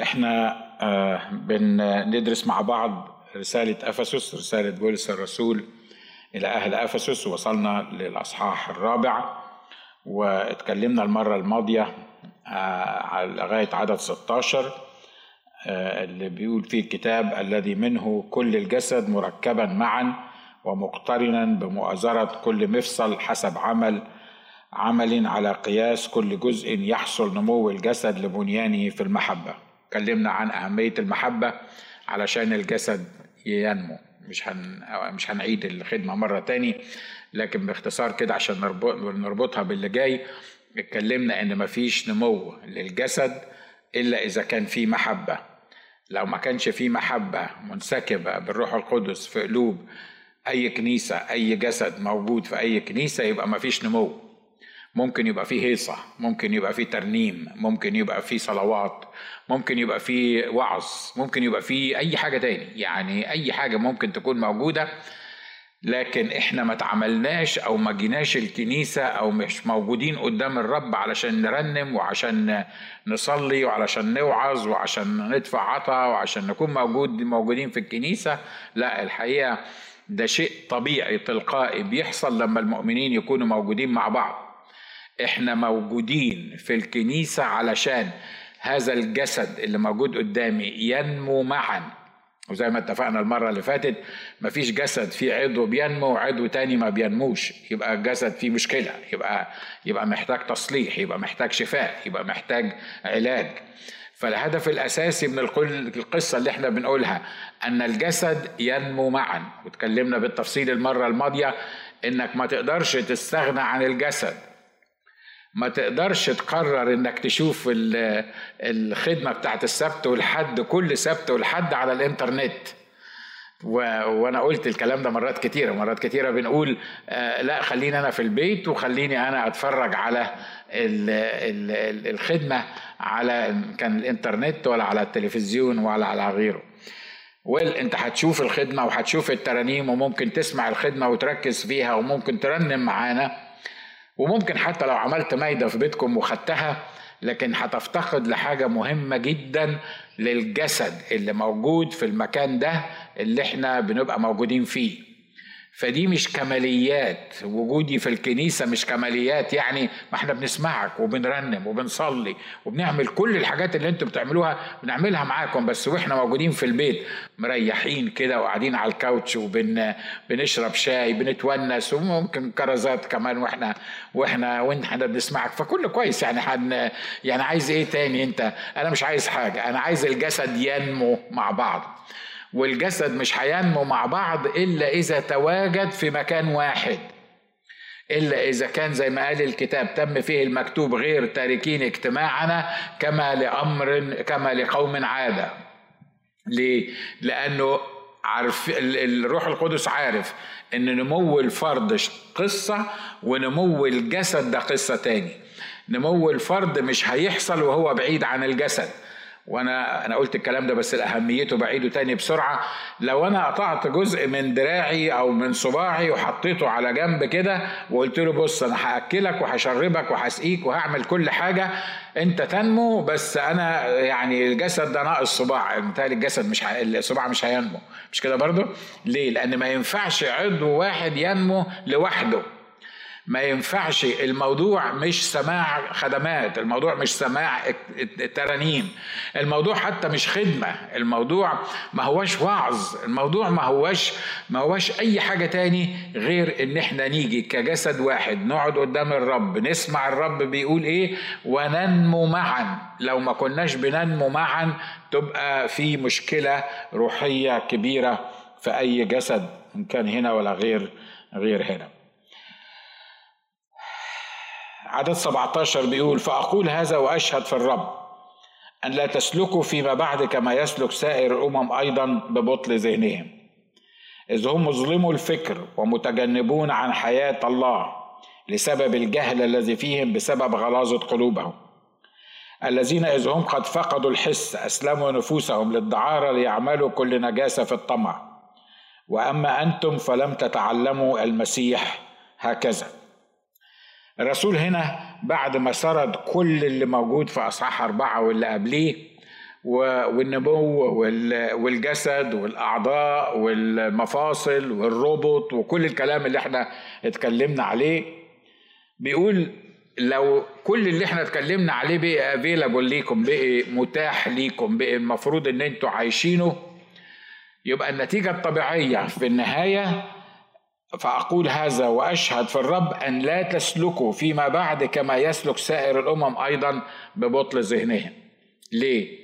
إحنا آه، بندرس مع بعض رسالة أفسس رسالة بولس الرسول إلى أهل أفسس. وصلنا للأصحاح الرابع واتكلمنا المرة الماضية آه، لغاية عدد 16 آه، اللي بيقول فيه الكتاب الذي منه كل الجسد مركبا معا ومقترنا بمؤازرة كل مفصل حسب عمل عمل على قياس كل جزء يحصل نمو الجسد لبنيانه في المحبة. اتكلمنا عن أهمية المحبة علشان الجسد ينمو. مش هن... مش هنعيد الخدمة مرة تاني لكن باختصار كده عشان نربط... نربطها باللي جاي اتكلمنا إن مفيش نمو للجسد إلا إذا كان في محبة. لو ما كانش في محبة منسكبة بالروح القدس في قلوب أي كنيسة أي جسد موجود في أي كنيسة يبقى مفيش نمو. ممكن يبقى فيه هيصة ممكن يبقى فيه ترنيم ممكن يبقى فيه صلوات ممكن يبقى فيه وعظ ممكن يبقى فيه أي حاجة تاني. يعني أي حاجة ممكن تكون موجودة لكن إحنا ما تعملناش أو ما جيناش الكنيسة أو مش موجودين قدام الرب علشان نرنم وعشان نصلي وعلشان نوعظ وعشان ندفع عطا وعشان نكون موجود موجودين في الكنيسة. لا الحقيقة ده شيء طبيعي تلقائي بيحصل لما المؤمنين يكونوا موجودين مع بعض. إحنا موجودين في الكنيسة علشان هذا الجسد اللي موجود قدامي ينمو معا. وزي ما اتفقنا المرة اللي فاتت مفيش جسد فيه عضو بينمو وعضو تاني ما بينموش. يبقى الجسد فيه مشكلة يبقى يبقى محتاج تصليح يبقى محتاج شفاء يبقى محتاج علاج. فالهدف الأساسي من القصة اللي إحنا بنقولها أن الجسد ينمو معا. وتكلمنا بالتفصيل المرة الماضية إنك ما تقدرش تستغنى عن الجسد. ما تقدرش تقرر إنك تشوف الخدمة بتاعت السبت والحد كل سبت والحد على الإنترنت. و... وأنا قلت الكلام ده مرات كتيرة مرات كتيرة بنقول آه لا خليني أنا في البيت وخليني أنا أتفرج على ال... ال... الخدمة على كان الإنترنت ولا على التلفزيون ولا على غيره. ويل أنت هتشوف الخدمة وهتشوف الترانيم وممكن تسمع الخدمة وتركز فيها وممكن ترنم معانا. وممكن حتى لو عملت مايدة في بيتكم وخدتها لكن هتفتقد لحاجة مهمة جدا للجسد اللي موجود في المكان ده اللي إحنا بنبقى موجودين فيه. فدي مش كماليات وجودي في الكنيسة مش كماليات يعني ما إحنا بنسمعك وبنرنم وبنصلي وبنعمل كل الحاجات اللي أنتوا بتعملوها بنعملها معاكم بس وإحنا موجودين في البيت مريحين كده وقاعدين على الكاوتش وبنشرب شاي بنتونس وممكن كرزات كمان وإحنا وإحنا وإحنا بنسمعك فكله كويس. يعني حن يعني عايز إيه تاني انت؟ أنا مش عايز حاجة أنا عايز الجسد ينمو مع بعض. والجسد مش هينمو مع بعض إلا إذا تواجد في مكان واحد. إلا إذا كان زي ما قال الكتاب تم فيه المكتوب غير تاركين اجتماعنا كما لأمر كما لقوم عادة. ليه؟ لأنه عارف الروح القدس عارف إن نمو الفرد قصة ونمو الجسد ده قصة تاني. نمو الفرد مش هيحصل وهو بعيد عن الجسد. وأنا أنا قلت الكلام ده بس اهميته بعيده تاني بسرعة. لو أنا قطعت جزء من دراعي أو من صباعي وحطيته على جنب كده وقلت له بص أنا هاكلك وهشربك وهسقيك وهعمل كل حاجة انت تنمو بس أنا يعني الجسد ده ناقص صباع بالتالي الجسد مش. الصباع مش هينمو. مش كده برضو ليه؟ لأن ما ينفعش عضو واحد ينمو لوحده. ما ينفعش. الموضوع مش سماع خدمات الموضوع مش سماع ترانيم الموضوع حتى مش خدمة. الموضوع ما هوش وعظ. الموضوع ما هوش ما هوش أي حاجة تاني غير إن إحنا نيجي كجسد واحد نقعد قدام الرب نسمع الرب بيقول إيه؟ وننمو معا. لو ما كناش بننمو معا تبقى في مشكلة روحية كبيرة في أي جسد إن كان هنا ولا غير غير هنا. عدد 17 بيقول فأقول هذا وأشهد في الرب أن لا تسلكوا فيما بعد كما يسلك سائر الأمم أيضا ببطل ذهنهم. إذ هم مظلموا الفكر ومتجنبون عن حياة الله لسبب الجهل الذي فيهم بسبب غلاظة قلوبهم. الذين إذ هم قد فقدوا الحس أسلموا نفوسهم للدعارة ليعملوا كل نجاسة في الطمع. وأما أنتم فلم تتعلموا المسيح هكذا. الرسول هنا بعد ما سرد كل اللي موجود في أصحاح أربعة واللي قبليه والنمو والجسد والأعضاء والمفاصل والروبوت وكل الكلام اللي إحنا اتكلمنا عليه. بيقول لو كل اللي إحنا اتكلمنا عليه بقي افيلابل ليكم بقي متاح ليكم بقي المفروض إن أنتوا عايشينه يبقى النتيجة الطبيعية في النهاية فأقول هذا وأشهد في الرب أن لا تسلكوا فيما بعد كما يسلك سائر الأمم أيضا ببطل ذهنهم ليه؟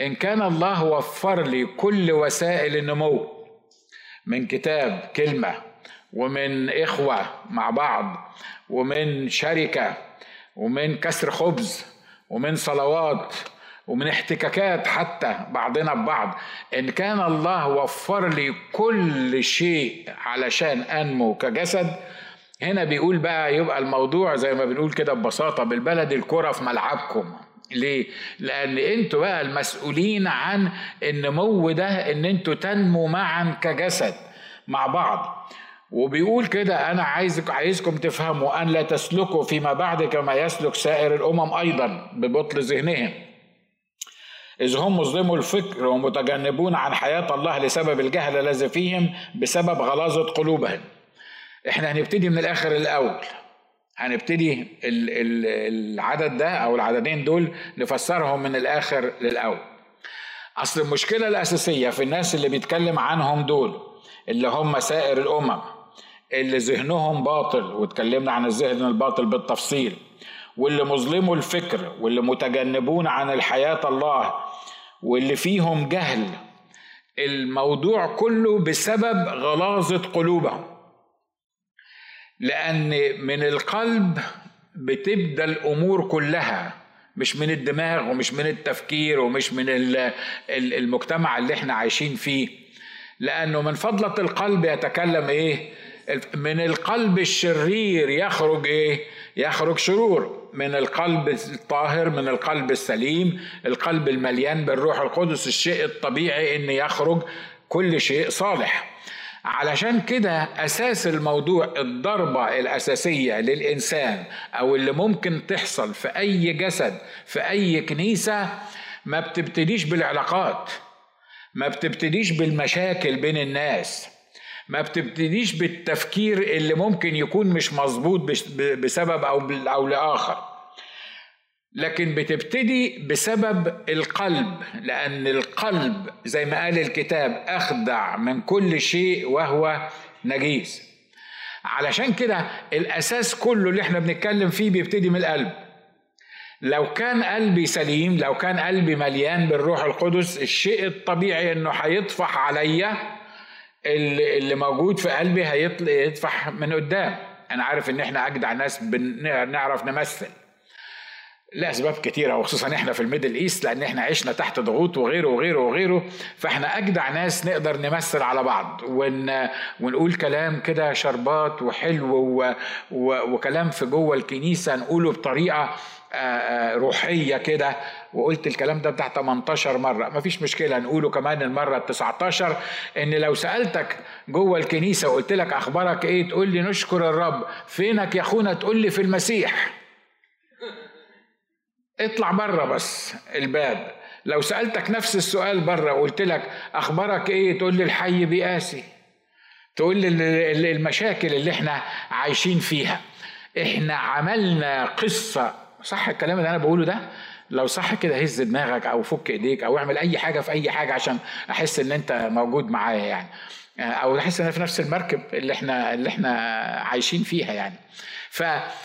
إن كان الله وفر لي كل وسائل النمو من كتاب كلمة ومن إخوة مع بعض ومن شركة ومن كسر خبز ومن صلوات ومن احتكاكات حتى بعضنا ببعض إن كان الله وفر لي كل شيء علشان أنمو كجسد هنا بيقول بقى يبقى الموضوع زي ما بنقول كده ببساطة بالبلد الكرة في ملعبكم. ليه؟ لأن أنتوا بقى المسؤولين عن النمو ده إن أنتوا تنمو معا كجسد مع بعض. وبيقول كده أنا عايزك عايزكم تفهموا أن لا تسلكوا فيما بعد كما يسلك سائر الأمم أيضا ببطل ذهنهم. إذ هم مظلموا الفكر ومتجنبون عن حياة الله لسبب الجهل الذي فيهم بسبب غلاظة قلوبهم. إحنا هنبتدي من الآخر الأول. هنبتدي العدد ده أو العددين دول نفسرهم من الآخر للأول. أصل المشكلة الأساسية في الناس اللي بيتكلم عنهم دول اللي هم سائر الأمم اللي ذهنهم باطل واتكلمنا عن الذهن الباطل بالتفصيل. واللي مظلموا الفكر واللي متجنبون عن الحياة الله واللي فيهم جهل. الموضوع كله بسبب غلاظة قلوبهم. لأن من القلب بتبدأ الأمور كلها مش من الدماغ ومش من التفكير ومش من المجتمع اللي إحنا عايشين فيه. لأنه من فضلة القلب يتكلم إيه؟ من القلب الشرير يخرج إيه؟ يخرج شرور. من القلب الطاهر من القلب السليم القلب المليان بالروح القدس الشيء الطبيعي إن يخرج كل شيء صالح. علشان كده أساس الموضوع الضربة الأساسية للإنسان أو اللي ممكن تحصل في أي جسد في أي كنيسة ما بتبتديش بالعلاقات ما بتبتديش بالمشاكل بين الناس. ما بتبتديش بالتفكير اللي ممكن يكون مش مظبوط بسبب أو أو لآخر. لكن بتبتدي بسبب القلب لأن القلب زي ما قال الكتاب أخدع من كل شيء وهو نجيس. علشان كده الأساس كله اللي إحنا بنتكلم فيه بيبتدي من القلب. لو كان قلبي سليم لو كان قلبي مليان بالروح القدس الشيء الطبيعي إنه هيطفح عليا اللي موجود في قلبي هيطفح من قدام. أنا عارف إن إحنا أجدع ناس بنعرف نمثل. لاسباب كتيرة وخصوصا إحنا في ال Middle East لأن إحنا عشنا تحت ضغوط وغيره وغيره وغيره. فإحنا أجدع ناس نقدر نمثل على بعض. ون ونقول كلام كده شربات وحلو و... و... وكلام في جوه الكنيسة نقوله بطريقة روحية كده وقلت الكلام ده بتاع 18 مرة. مفيش مشكلة نقوله كمان المرة ال 19 إن لو سألتك جوه الكنيسة وقلت لك أخبارك إيه تقول لي نشكر الرب. فينك يا أخونا تقول لي في المسيح؟ اطلع بره بس الباب. لو سألتك نفس السؤال بره وقلت لك أخبارك إيه تقول لي الحي بيقاسي تقول لي المشاكل اللي إحنا عايشين فيها. إحنا عملنا قصة صح الكلام اللي أنا بقوله ده؟ لو صح كده هز دماغك أو فك إيديك أو اعمل أي حاجة في أي حاجة عشان أحس إن أنت موجود معايا يعني. أو أحس إن أنا في نفس المركب اللي إحنا اللي إحنا عايشين فيها يعني. ف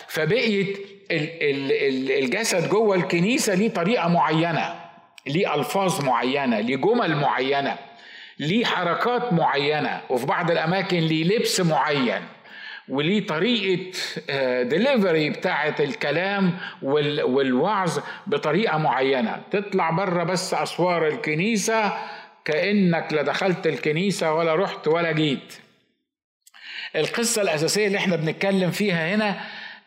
فبقيت الجسد جوه الكنيسة ليه طريقة معينة ليه ألفاظ معينة ليه جمل معينة ليه حركات معينة وفي بعض الأماكن ليه لبس معين. وليه طريقة ديليفري بتاعة الكلام والوعظ بطريقة معينة. تطلع بره بس أسوار الكنيسة كأنك لا دخلت الكنيسة ولا رحت ولا جيت. القصة الأساسية اللي إحنا بنتكلم فيها هنا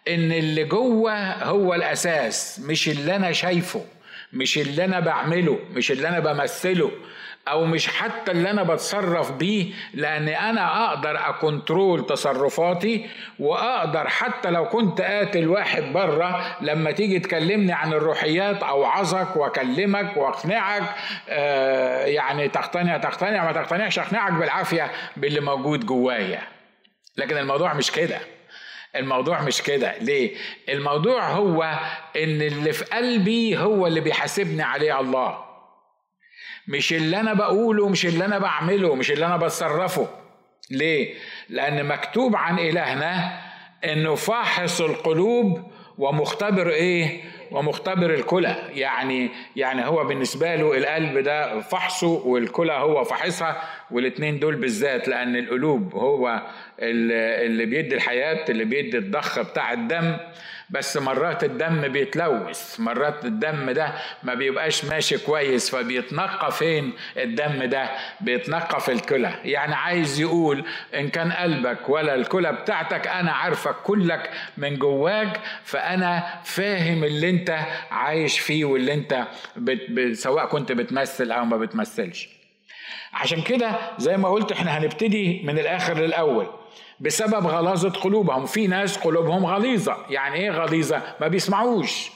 إن اللي جوه هو الأساس مش اللي أنا شايفه مش اللي أنا بعمله مش اللي أنا بمثله. أو مش حتى اللي أنا بتصرف بيه لأن أنا أقدر أكنترول تصرفاتي وأقدر حتى لو كنت قاتل واحد بره لما تيجي تكلمني عن الروحيات أوعظك وأكلمك وأقنعك آه يعني تقتنع تقتنع ما تقتنعش أقنعك بالعافية باللي موجود جوايا. لكن الموضوع مش كده. الموضوع مش كده. ليه؟ الموضوع هو إن اللي في قلبي هو اللي بيحاسبني عليه الله. مش اللي أنا بقوله مش اللي أنا بعمله مش اللي أنا بتصرفه. ليه؟ لأن مكتوب عن إلهنا إنه فاحص القلوب ومختبر إيه؟ ومختبر الكلى. يعني يعني هو بالنسبة له القلب ده فحصه والكلى هو فحصها والاثنين دول بالذات لأن القلوب هو اللي بيدي الحياة اللي بيدي الضخ بتاع الدم. بس مرات الدم بيتلوث مرات الدم ده ما بيبقاش ماشي كويس فبيتنقى فين؟ الدم ده بيتنقى في الكلى. يعني عايز يقول إن كان قلبك ولا الكلى بتاعتك أنا عارفك كلك من جواك فأنا فاهم اللي أنت عايش فيه واللي أنت بت... سواء كنت بتمثل أو ما بتمثلش. عشان كده زي ما قلت إحنا هنبتدي من الآخر للأول. بسبب غلاظة قلوبهم. في ناس قلوبهم غليظة. يعني إيه غليظة؟ ما بيسمعوش.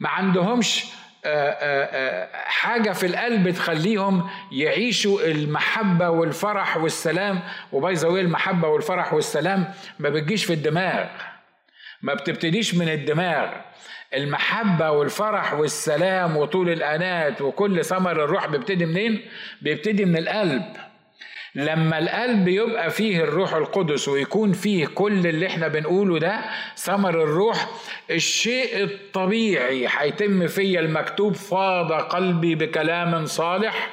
ما عندهمش آه، آه، آه، حاجة في القلب تخليهم يعيشوا المحبة والفرح والسلام. وبايظة المحبة والفرح والسلام ما بتجيش في الدماغ. ما بتبتديش من الدماغ. المحبة والفرح والسلام وطول الأنات وكل ثمر الروح بيبتدي منين؟ بيبتدي من القلب. لما القلب يبقى فيه الروح القدس ويكون فيه كل اللي إحنا بنقوله ده ثمر الروح الشيء الطبيعي هيتم فيا المكتوب فاض قلبي بكلام صالح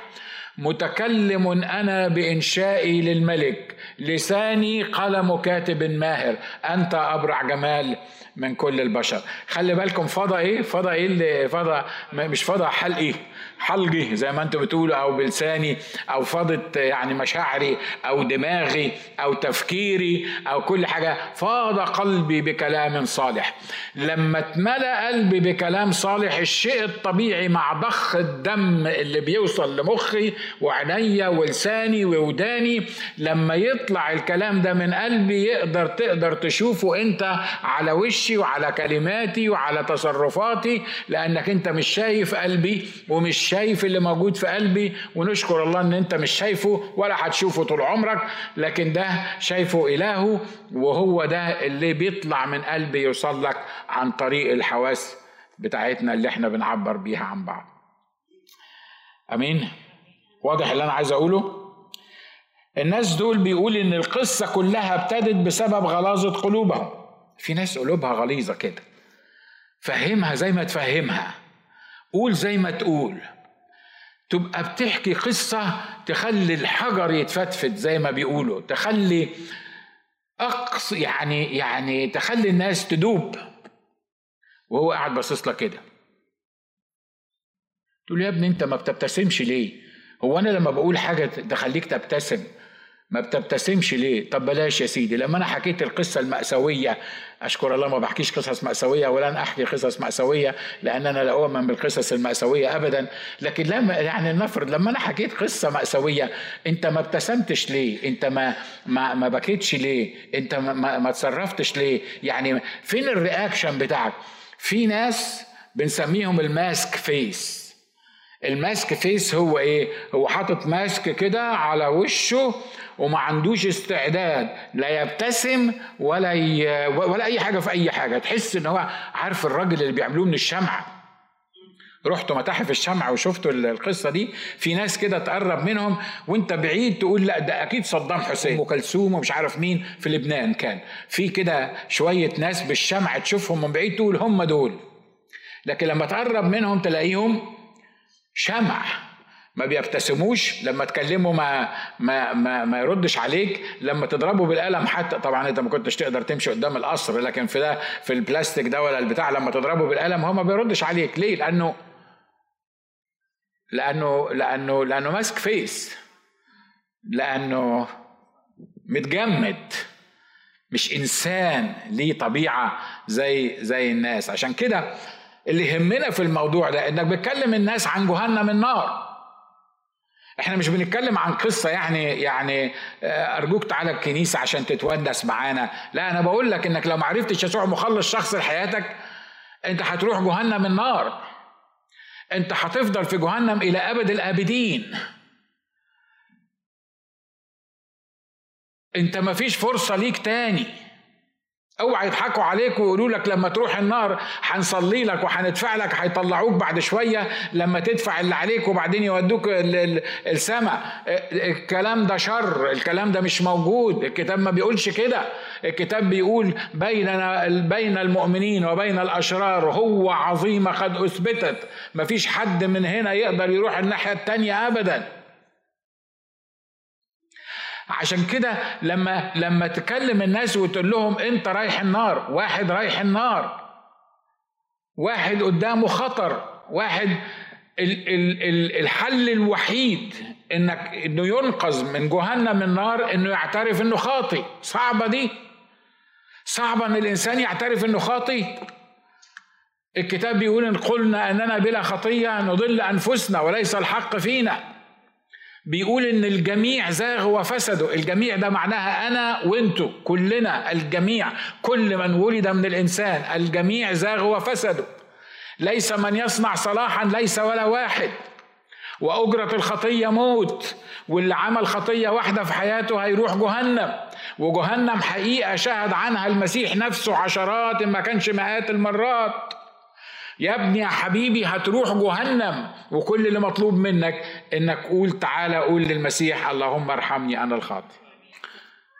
متكلم أنا بإنشائي للملك لساني قلم كاتب ماهر أنت أبرع جمال. من كل البشر. خلي بالكم فضى إيه؟ فضى إيه اللي فضى مش فضى حلقي. حلقي زي ما أنتم بتقولوا أو بلساني أو فاضت يعني مشاعري أو دماغي أو تفكيري أو كل حاجة. فاض قلبي بكلام صالح. لما اتملى قلبي بكلام صالح الشيء الطبيعي مع ضخ الدم اللي بيوصل لمخي وعينيا ولساني ووداني لما يطلع الكلام ده من قلبي يقدر تقدر تشوفه انت على وشي وعلى كلماتي وعلى تصرفاتي لأنك أنت مش شايف قلبي ومش شايف اللي موجود في قلبي ونشكر الله إن أنت مش شايفه ولا هتشوفه طول عمرك لكن ده شايفه إلهه وهو ده اللي بيطلع من قلبي يوصل لك عن طريق الحواس بتاعتنا اللي إحنا بنعبر بيها عن بعض. أمين؟ واضح اللي أنا عايز أقوله؟ الناس دول بيقول إن القصة كلها ابتدت بسبب غلاظة قلوبهم. في ناس قلوبها غليظه كده. فهمها زي ما تفهمها. قول زي ما تقول. تبقى بتحكي قصة تخلي الحجر يتفتفت زي ما بيقولوا. تخلي أقص يعني يعني تخلي الناس تدوب. وهو قاعد باصص لك كده. تقول يا ابني أنت ما بتبتسمش ليه؟ هو أنا لما بقول حاجة تخليك تبتسم ما بتبتسمش ليه؟ طب بلاش يا سيدي لما أنا حكيت القصة المأساوية أشكر الله ما بحكيش قصص مأساوية ولن أحكي قصص مأساوية لأن أنا لا أؤمن بالقصص المأساوية ابدا لكن لما يعني نفرض لما أنا حكيت قصة مأساوية أنت ما ابتسمتش ليه؟ أنت ما ما, ما بكيتش ليه؟ أنت ما, ما تصرفتش ليه؟ يعني فين الرياكشن بتاعك؟ في ناس بنسميهم ال mask face. ال mask face هو إيه؟ هو حاطط mask كده على وشه وما عندوش استعداد لا يبتسم ولا ي... ولا أي حاجة في أي حاجة. تحس إن هو عارف الراجل اللي بيعملوه من الشمعة. رحتوا متاحف الشمع وشفتوا القصة دي. في ناس كده تقرب منهم وأنت بعيد تقول لأ ده أكيد صدام حسين. أم كلثوم ومش عارف مين في لبنان كان. في كده شوية ناس بالشمع تشوفهم من بعيد تقول هم دول. لكن لما تقرب منهم تلاقيهم شمع ما بيبتسموش لما تكلمه ما ما ما, ما يردش عليك لما تضربه بالقلم حتى طبعا أنت ما كنتش تقدر تمشي قدام القصر لكن في ده في البلاستيك ده ولا البتاع لما تضربه بالقلم هو ما بيردش عليك. ليه؟ لأنه لأنه لأنه لأنه ماسك فيس. لأنه متجمد. مش إنسان ليه طبيعة زي زي الناس. عشان كده اللي يهمنا في الموضوع ده إنك بتكلم الناس عن جهنم النار. إحنا مش بنتكلم عن قصة يعني يعني آه، أرجوك تعالى الكنيسة عشان تتونس معانا. لا أنا بقول لك إنك لو ما عرفتش يسوع مخلص شخص لحياتك أنت هتروح جهنم النار أنت هتفضل في جهنم إلى أبد الأبدين. أنت مفيش فرصة ليك تاني. اوعى يضحكوا عليك ويقولوا لك لما تروح النار هنصلي لك وهندفع لك هيطلعوك بعد شوية لما تدفع اللي عليك وبعدين يودوك السماء. الكلام ده شر الكلام ده مش موجود. الكتاب ما بيقولش كده. الكتاب بيقول بيننا بين المؤمنين وبين الأشرار هو عظيمه قد أثبتت. مفيش حد من هنا يقدر يروح الناحية التانية ابدا. عشان كده لما لما تكلم الناس وتقول لهم انت رايح النار واحد رايح النار واحد قدامه خطر واحد ال ال ال الحل الوحيد انك انه ينقذ من جهنم النار انه يعترف انه خاطي صعبة دي. صعبة ان الانسان يعترف انه خاطي الكتاب بيقول إن قلنا أننا بلا خطية نضل أنفسنا وليس الحق فينا. بيقول إن الجميع زاغوا وفسدوا الجميع ده معناها أنا وانتو كلنا الجميع كل من ولد من الإنسان الجميع زاغوا وفسدوا ليس من يصنع صلاحا ليس ولا واحد. وأجرة الخطية موت واللي عمل خطية واحدة في حياته هيروح جهنم. وجهنم حقيقة شهد عنها المسيح نفسه عشرات ما كانش مئات المرات. يا ابني يا حبيبي هتروح جهنم وكل اللي مطلوب منك إنك قول تعالى قول للمسيح اللهم ارحمني أنا الخاطئ.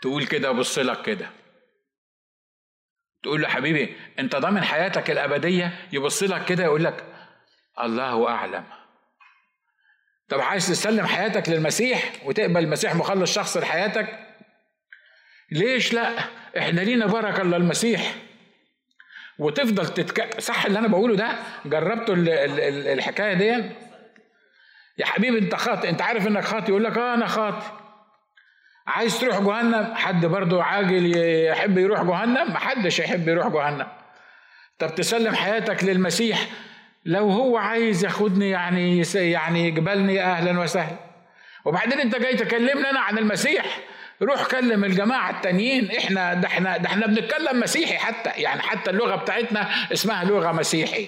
تقول كده بص لك كده. تقول له حبيبي أنت ضامن حياتك الأبدية؟ يبص لك كده يقول لك الله أعلم. طب عايز تسلم حياتك للمسيح وتقبل المسيح مخلص شخص لحياتك؟ ليش لا؟ إحنا لينا بركة الا المسيح وتفضل تتك... صح اللي أنا بقوله ده؟ جربتوا الحكاية دي؟ يا حبيبي أنت خاطئ أنت عارف إنك خاطئ يقول لك آه أنا خاطئ. عايز تروح جهنم؟ حد برضه عاجل يحب يروح جهنم؟ محدش يحب يروح جهنم. طب تسلم حياتك للمسيح. لو هو عايز ياخدني يعني يعني يقبلني أهلا وسهلا. وبعدين أنت جاي تكلمني أنا عن المسيح. روح كلم الجماعة التانيين. إحنا ده إحنا ده إحنا بنتكلم مسيحي حتى. يعني حتى اللغة بتاعتنا اسمها لغة مسيحي.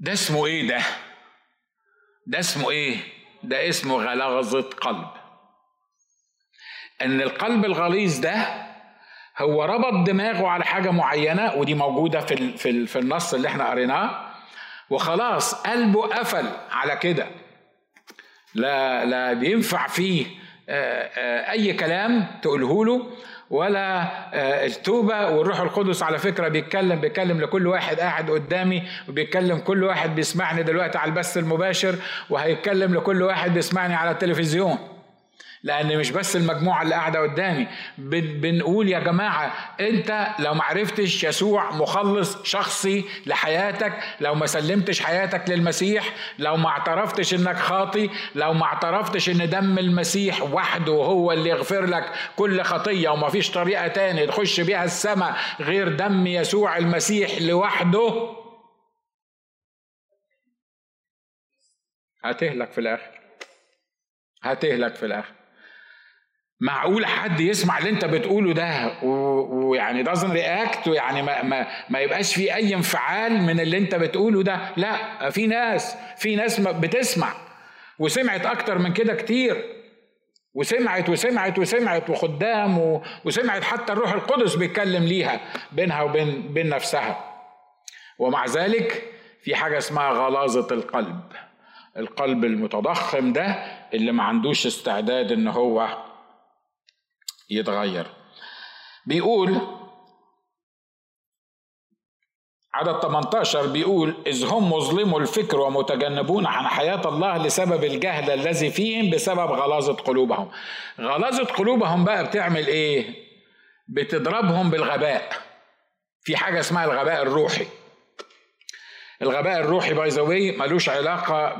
ده اسمه إيه ده؟ ده اسمه إيه؟ ده اسمه غلظة قلب. إن القلب الغليظ ده هو ربط دماغه على حاجة معينة ودي موجودة في في النص اللي إحنا قريناه. وخلاص قلبه قفل على كده. لا لا بينفع فيه آه، آه، أي كلام تقوله له ولا آه، التوبة والروح القدس على فكرة بيتكلم بيتكلم لكل واحد قاعد قدامي وبيتكلم كل واحد بيسمعني دلوقتي على البث المباشر وهيتكلم لكل واحد بيسمعني على التلفزيون. لأن مش بس المجموعة اللي قاعدة قدامي. بنقول يا جماعة أنت لو ما عرفتش يسوع مخلص شخصي لحياتك لو ما سلمتش حياتك للمسيح لو ما اعترفتش إنك خاطي لو ما اعترفتش إن دم المسيح وحده هو اللي يغفر لك كل خطية وما فيش طريقة تاني تخش بيها السماء غير دم يسوع المسيح لوحده هتهلك في الآخر. هتهلك في الآخر. معقول حد يسمع اللي انت بتقوله ده؟ ويعني دازن رياكت ويعني ما, ما, ما يبقاش في أي انفعال من اللي انت بتقوله ده. لا في ناس في ناس بتسمع وسمعت أكتر من كده كتير. وسمعت وسمعت وسمعت وخدام وسمعت حتى الروح القدس بيتكلم ليها بينها وبين بين نفسها. ومع ذلك في حاجة اسمها غلاظة القلب. القلب المتضخم ده اللي ما عندوش استعداد إن هو يتغير. بيقول عدد 18 بيقول إذ هم مظلموا الفكر ومتجنبون عن حياة الله لسبب الجهل الذي فيهم بسبب غلاظة قلوبهم. غلاظة قلوبهم بقى بتعمل إيه؟ بتضربهم بالغباء. في حاجة اسمها الغباء الروحي. الغباء الروحي by the way ملوش علاقة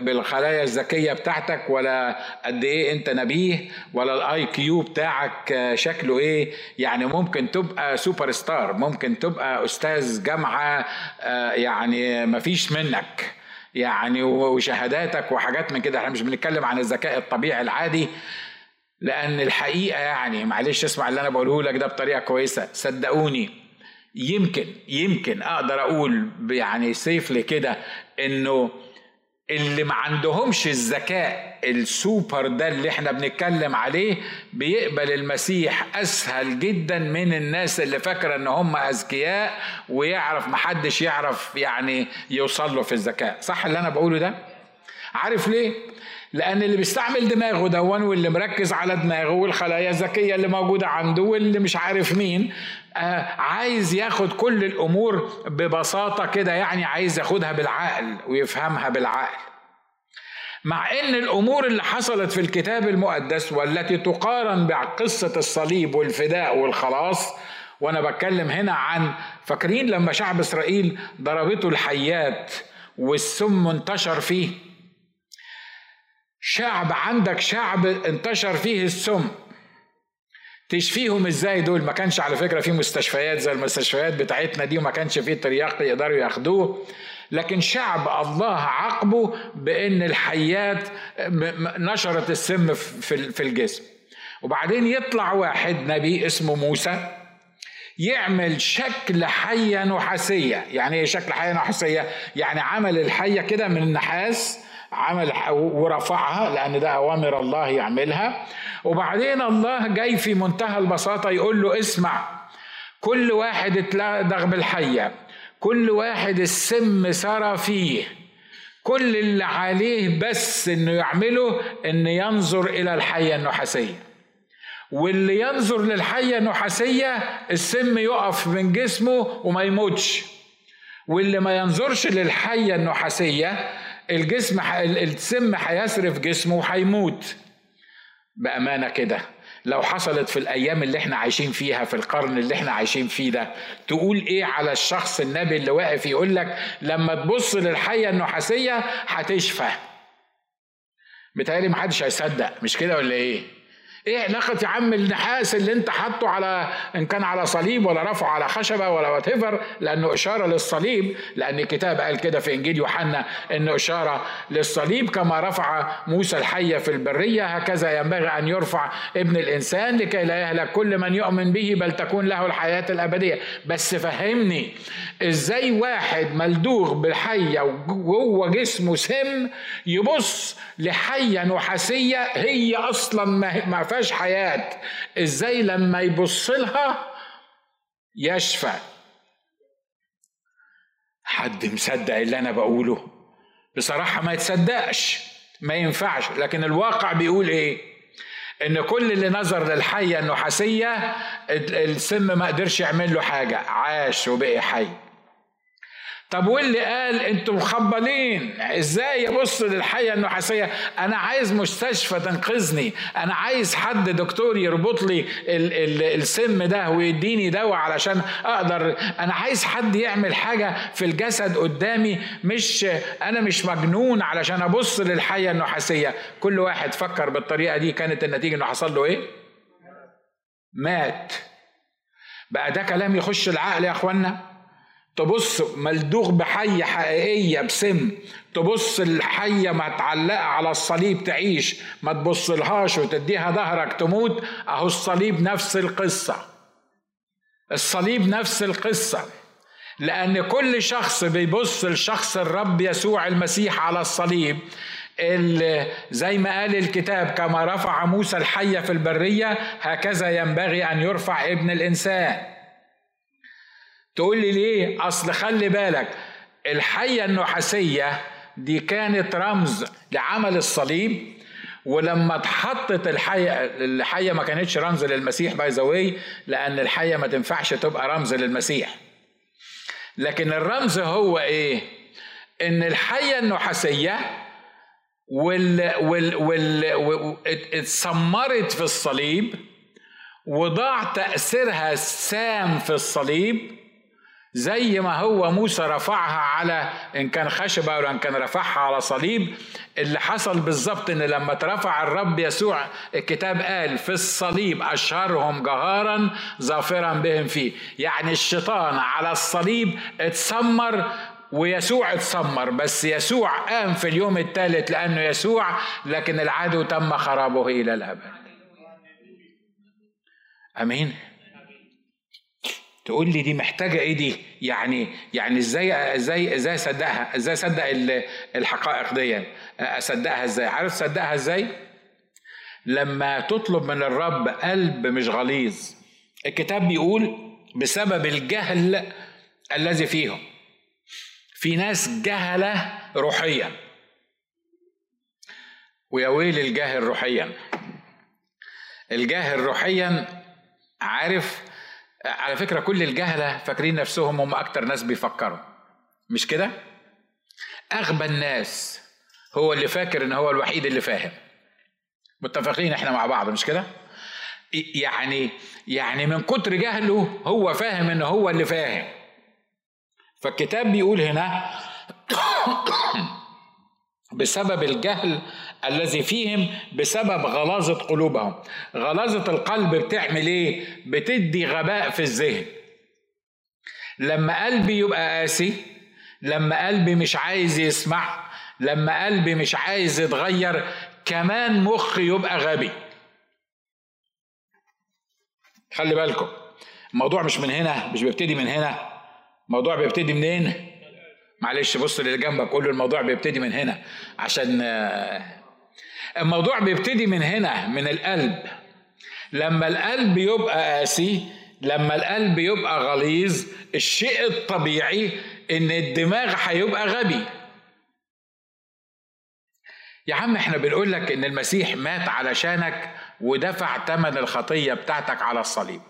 بالخلايا الذكية بتاعتك ولا قد إيه أنت نبيه ولا ال IQ بتاعك شكله إيه. يعني ممكن تبقى super star ممكن تبقى أستاذ جامعة آه، يعني مفيش منك. يعني وشهاداتك وحاجات من كده. إحنا مش بنتكلم عن الذكاء الطبيعي العادي لأن الحقيقة يعني معلش اسمع اللي أنا بقوله لك ده بطريقة كويسة. صدقوني يمكن يمكن أقدر أقول يعني سيفلي كده إنه اللي ما عندهمش الذكاء السوبر ده اللي إحنا بنتكلم عليه بيقبل المسيح أسهل جدا من الناس اللي فاكرة إن هم أذكياء ويعرف محدش يعرف يعني يوصل له في الذكاء. صح اللي أنا بقوله ده؟ عارف ليه؟ لأن اللي بيستعمل دماغه دون واللي مركز على دماغه والخلايا الذكية اللي موجودة عنده واللي مش عارف مين. آه عايز ياخد كل الأمور ببساطة كده يعني عايز ياخدها بالعقل ويفهمها بالعقل. مع إن الأمور اللي حصلت في الكتاب المقدس والتي تقارن بقصة الصليب والفداء والخلاص وأنا بتكلم هنا عن فاكرين لما شعب إسرائيل ضربته الحيات والسم انتشر فيه؟ شعب عندك شعب انتشر فيه السم. تشفيهم إزاي دول؟ ما كانش على فكرة في مستشفيات زي المستشفيات بتاعتنا دي وما كانش في ترياق يقدروا ياخدوه. لكن شعب الله عاقبه بإن الحيات نشرت السم في الجسم. وبعدين يطلع واحد نبي اسمه موسى يعمل شكل حية نحاسية. يعني إيه شكل حية نحاسية؟ يعني عمل الحية كده من النحاس عمل ورفعها لأن ده أوامر الله يعملها. وبعدين الله جاي في منتهى البساطة يقول له اسمع كل واحد اتلدغ بالحية كل واحد السم سرى فيه. كل اللي عليه بس إنه يعمله إن ينظر إلى الحية النحاسيه واللي ينظر للحية النحاسيه السم يقف من جسمه وما يموتش. واللي ما ينظرش للحية النحاسيه الجسم السم هيسرف جسمه وهيموت. بأمانة كده لو حصلت في الأيام اللي إحنا عايشين فيها في القرن اللي إحنا عايشين فيه ده تقول إيه على الشخص النبي اللي واقف يقول لك لما تبص للحية النحاسية هتشفى؟ بتهيألي محدش هيصدق مش كده ولا إيه؟ إيه علاقة يا عم النحاس اللي أنت حاطه على إن كان على صليب ولا رفعه على خشبة ولا وات لأنه إشارة للصليب لأن الكتاب قال كده في إنجيل يوحنا إنه إشارة للصليب كما رفع موسى الحية في البرية هكذا ينبغي أن يرفع ابن الإنسان لكي لا يهلك كل من يؤمن به بل تكون له الحياة الأبدية. بس فهمني إزاي واحد ملدوغ بالحية وجوه جسمه سم يبص لحية نحاسية هي أصلا ما فيهاش حياة. إزاي لما يبص لها يشفى. حد مصدق اللي أنا بقوله؟ بصراحة ما يتصدقش ما ينفعش. لكن الواقع بيقول إيه؟ إن كل اللي نظر للحية النحاسية السم ما قدرش يعمل له حاجة عاش وبقي حي. طب واللي قال أنتوا مخبلين؟ إزاي ابص للحية النحاسية؟ أنا عايز مستشفى تنقذني. أنا عايز حد دكتور يربط لي ال ال السم ده ويديني دواء علشان أقدر. أنا عايز حد يعمل حاجة في الجسد قدامي مش أنا مش مجنون علشان أبص للحية النحاسية. كل واحد فكر بالطريقة دي. كانت النتيجة إنه حصل له إيه؟ مات. بقى ده كلام يخش العقل يا إخوانا؟ تبص ملدوغ بحية حقيقية بسم تبص الحية ما تعلقة على الصليب تعيش ما تبص لهاش وتديها ظهرك تموت أهو الصليب نفس القصة. الصليب نفس القصة لأن كل شخص بيبص لشخص الرب يسوع المسيح على الصليب زي ما قال الكتاب كما رفع موسى الحية في البرية هكذا ينبغي أن يرفع ابن الإنسان. تقول لي ليه؟ أصل خلي بالك الحية النحاسية دي كانت رمز لعمل الصليب ولما اتحطت الحية الحية ما كانتش رمز للمسيح باي ذا لأن الحية ما تنفعش تبقى رمز للمسيح. لكن الرمز هو إيه؟ إن الحية النحاسية وال وال وال اتسمرت في الصليب وضاع تأثيرها السام في الصليب زي ما هو موسى رفعها على إن كان خشبة ولا إن كان رفعها على صليب اللي حصل بالظبط إن لما ترفع الرب يسوع الكتاب قال في الصليب أشهرهم جهارا ظافرا بهم فيه. يعني الشيطان على الصليب اتسمر ويسوع اتسمر بس يسوع قام في اليوم الثالث لأنه يسوع لكن العدو تم خرابه إلى الأبد. آمين. تقول لي دي محتاجة إيه دي؟ يعني يعني إزاي إزاي إزاي اصدقها؟ إزاي اصدق الحقائق دي؟ اصدقها إزاي؟ عارف تصدقها إزاي؟ لما تطلب من الرب قلب مش غليظ. الكتاب بيقول بسبب الجهل الذي فيهم. في ناس جهلة روحيا. ويا ويل الجاهل روحيا. الجاهل روحيا عارف على فكرة كل الجهلة فاكرين نفسهم هم أكتر ناس بيفكروا مش كده؟ أغبى الناس هو اللي فاكر إن هو الوحيد اللي فاهم متفقين إحنا مع بعض مش كده؟ يعني يعني من كتر جهله هو فاهم إن هو اللي فاهم فالكتاب بيقول هنا بسبب الجهل الذي فيهم بسبب غلاظة قلوبهم. غلاظة القلب بتعمل إيه؟ بتدي غباء في الذهن. لما قلبي يبقى قاسي لما قلبي مش عايز يسمع لما قلبي مش عايز يتغير كمان مخي يبقى غبي. خلي بالكم الموضوع مش من هنا مش بيبتدي من هنا. الموضوع بيبتدي منين؟ معلش بص اللي جنبك قول له الموضوع بيبتدي من هنا. عشان الموضوع بيبتدي من هنا من القلب. لما القلب يبقى قاسي لما القلب يبقى غليظ الشيء الطبيعي إن الدماغ هيبقى غبي. يا عم إحنا بنقول لك إن المسيح مات علشانك ودفع ثمن الخطية بتاعتك على الصليب.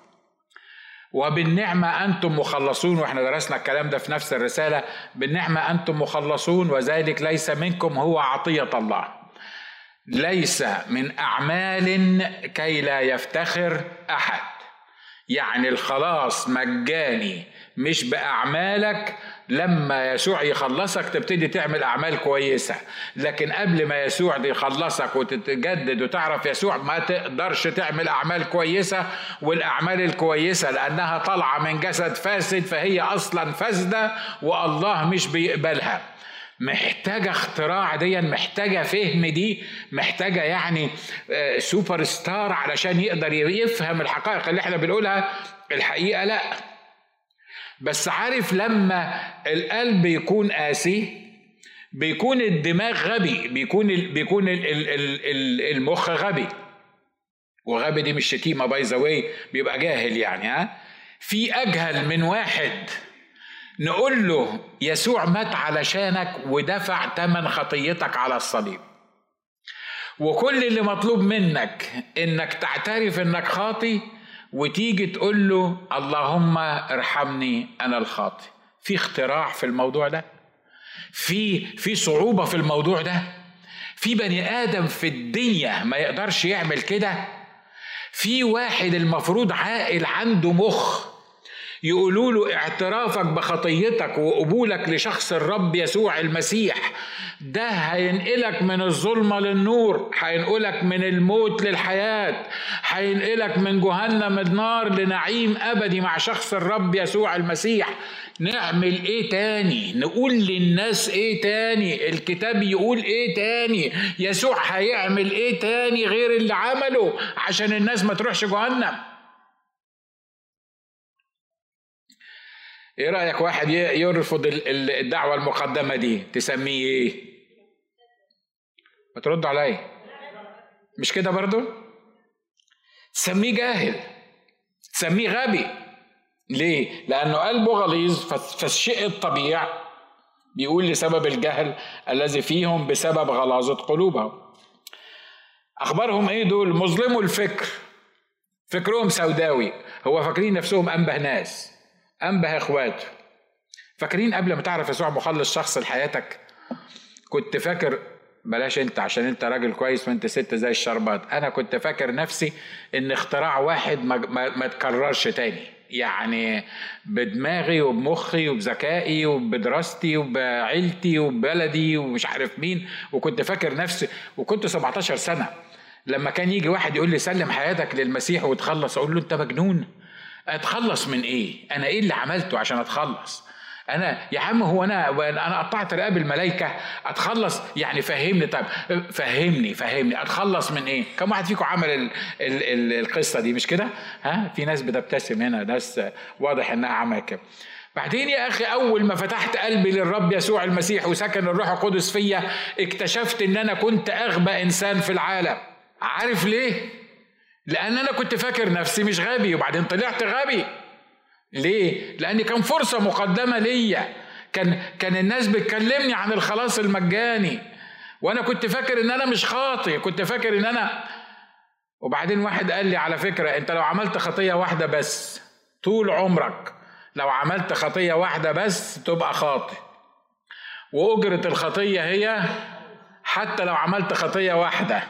وبالنعمة أنتم مخلصون وإحنا درسنا الكلام ده في نفس الرسالة بالنعمة أنتم مخلصون وذلك ليس منكم هو عطية الله. ليس من أعمال كي لا يفتخر أحد. يعني الخلاص مجاني مش بأعمالك. لما يسوع يخلصك تبتدي تعمل أعمال كويسة. لكن قبل ما يسوع يخلصك وتتجدد وتعرف يسوع ما تقدرش تعمل أعمال كويسة. والأعمال الكويسة لأنها طالعة من جسد فاسد فهي أصلا فاسدة. والله مش بيقبلها. محتاجة اختراع دي محتاجة فهم دي محتاجة يعني سوبر آه، ستار علشان يقدر يفهم الحقائق اللي إحنا بنقولها. الحقيقة لا. بس عارف لما القلب يكون قاسي بيكون الدماغ غبي بيكون ال بيكون ال ال ال المخ غبي. وغبي دي مش شتيمة باي ذا بيبقى جاهل يعني ها. في أجهل من واحد نقول له يسوع مات علشانك ودفع ثمن خطيتك على الصليب. وكل اللي مطلوب منك إنك تعترف إنك خاطي وتيجي تقول له اللهم ارحمني أنا الخاطئ في اختراع في الموضوع ده؟ في في صعوبة في الموضوع ده؟ في بني آدم في الدنيا ما يقدرش يعمل كده؟ في واحد المفروض عاقل عنده مخ يقولوا له اعترافك بخطيتك وقبولك لشخص الرب يسوع المسيح ده هينقلك من الظلمة للنور هينقلك من الموت للحياة هينقلك من جهنم النار لنعيم أبدي مع شخص الرب يسوع المسيح. نعمل إيه تاني؟ نقول للناس إيه تاني؟ الكتاب يقول إيه تاني؟ يسوع هيعمل إيه تاني غير اللي عمله عشان الناس ما تروحش جهنم؟ إيه رأيك واحد يرفض الدعوة المقدمة دي؟ تسميه إيه؟ ما ترد عليا. مش كده برضو؟ تسميه جاهل. تسميه غبي. ليه؟ لأنه قلبه غليظ فالشيء الطبيعي بيقول لسبب الجهل الذي فيهم بسبب غلاظة قلوبهم. أخبارهم إيه دول؟ مظلموا الفكر. فكرهم سوداوي. هو فاكرين نفسهم أنبه ناس. أنبه إخواته. فاكرين قبل ما تعرف يسوع مخلص شخص لحياتك؟ كنت فاكر بلاش أنت عشان أنت راجل كويس وأنت ست زي الشربات. أنا كنت فاكر نفسي إن اختراع واحد ما, ما, ما تكررش تاني. يعني بدماغي وبمخي وبذكائي وبدراستي وبعيلتي وببلدي ومش عارف مين. وكنت فاكر نفسي وكنت 17 سنة. لما كان يجي واحد يقول لي سلم حياتك للمسيح وتخلص أقول له أنت مجنون. أتخلص من إيه؟ أنا إيه اللي عملته عشان أتخلص؟ أنا يا عم هو أنا أنا قطعت رقاب الملائكة أتخلص؟ يعني فهمني. طيب فهمني فهمني. أتخلص من إيه؟ كم واحد فيكم عمل ال ال ال القصة دي؟ مش كده؟ ها؟ في ناس بتبتسم هنا ناس واضح إنها عملت كده. بعدين يا أخي أول ما فتحت قلبي للرب يسوع المسيح وسكن الروح القدس فيا اكتشفت إن أنا كنت أغبى إنسان في العالم. عارف ليه؟ لأن أنا كنت فاكر نفسي مش غبي وبعدين طلعت غبي. ليه؟ لأن كان فرصة مقدمة ليا. كان كان الناس بتكلمني عن الخلاص المجاني. وأنا كنت فاكر إن أنا مش خاطي كنت فاكر إن أنا وبعدين واحد قال لي على فكرة أنت لو عملت خطية واحدة بس طول عمرك لو عملت خطية واحدة بس تبقى خاطي وأجرة الخطية هي حتى لو عملت خطية واحدة.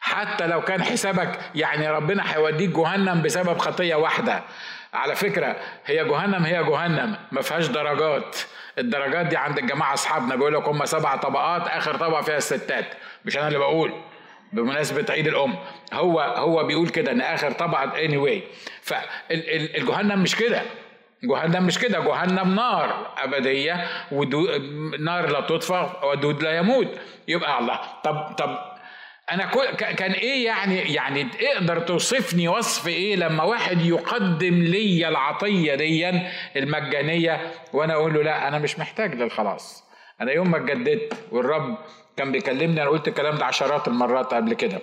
حتى لو كان حسابك يعني ربنا هيوديك جهنم بسبب خطية واحدة. على فكرة هي جهنم هي جهنم. ما فيهاش درجات. الدرجات دي عند الجماعة أصحابنا. بيقول لك هم سبع طبقات آخر طبقة فيها الستات. مش أنا اللي بقول. بمناسبة عيد الأم. هو هو بيقول كده إن آخر طبقة اني anyway. فالجهنم مش كده. جهنم مش كده. جهنم نار أبدية. ونار لا تطفى ودود لا يموت. يبقى الله. طب طب أنا كان إيه يعني يعني تقدر توصفني وصف إيه لما واحد يقدم لي العطية دي المجانية وأنا أقول له لا أنا مش محتاج للخلاص أنا يوم ما اتجددت والرب كان بيكلمني أنا قلت الكلام ده عشرات المرات قبل كده.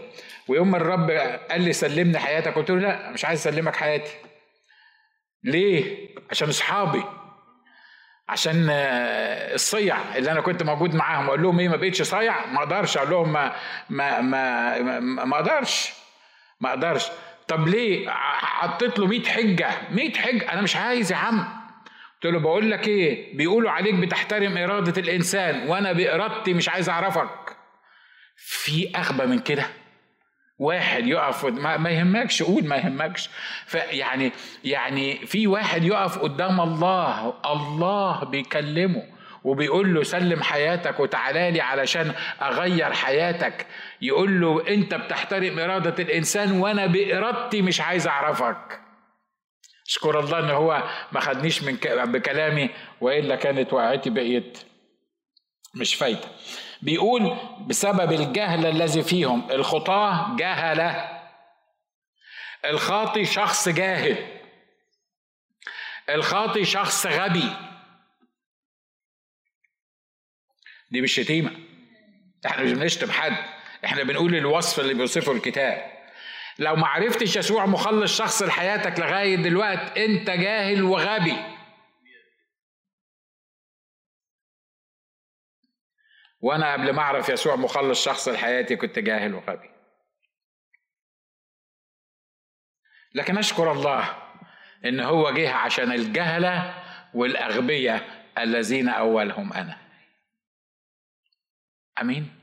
ويوم ما الرب قال لي سلمني حياتك قلت له لا مش عايز أسلمك حياتي. ليه؟ عشان أصحابي. عشان آه، الصيع اللي أنا كنت موجود معاهم. أقول لهم إيه ما بقتش صيع ما أقدرش. أقول لهم ما ما ما ما أقدرش. ما أقدرش. طب ليه؟ حطيت له 100 حجة. 100 حجة. أنا مش عايز يا عم. قلت له بقول لك إيه؟ بيقولوا عليك بتحترم إرادة الإنسان وأنا بإرادتي مش عايز أعرفك. في أغبى من كده؟ واحد يقف ما, يهمكش قول ما يهمكش. فيعني يعني في واحد يقف قدام الله الله بيكلمه وبيقول له سلم حياتك وتعالى لي علشان أغير حياتك. يقول له أنت بتحترم إرادة الإنسان وأنا بإرادتي مش عايز أعرفك. اشكر الله إن هو ما خدنيش من بكلامي وإلا كانت وقعتي بقيت مش فايتة. بيقول بسبب الجهل الذي فيهم الخطاة جهلة. الخاطي شخص جاهل. الخاطي شخص غبي. دي مش شتيمة إحنا مش بنشتم حد. إحنا بنقول الوصف اللي بيوصفه الكتاب. لو ما عرفتش يسوع مخلص شخص لحياتك لغاية دلوقتي انت جاهل وغبي. وأنا قبل ما أعرف يسوع مخلص شخص لحياتي كنت جاهل وغبي. لكن أشكر الله إن هو جه عشان الجهله والاغبياء الذين أولهم أنا. آمين؟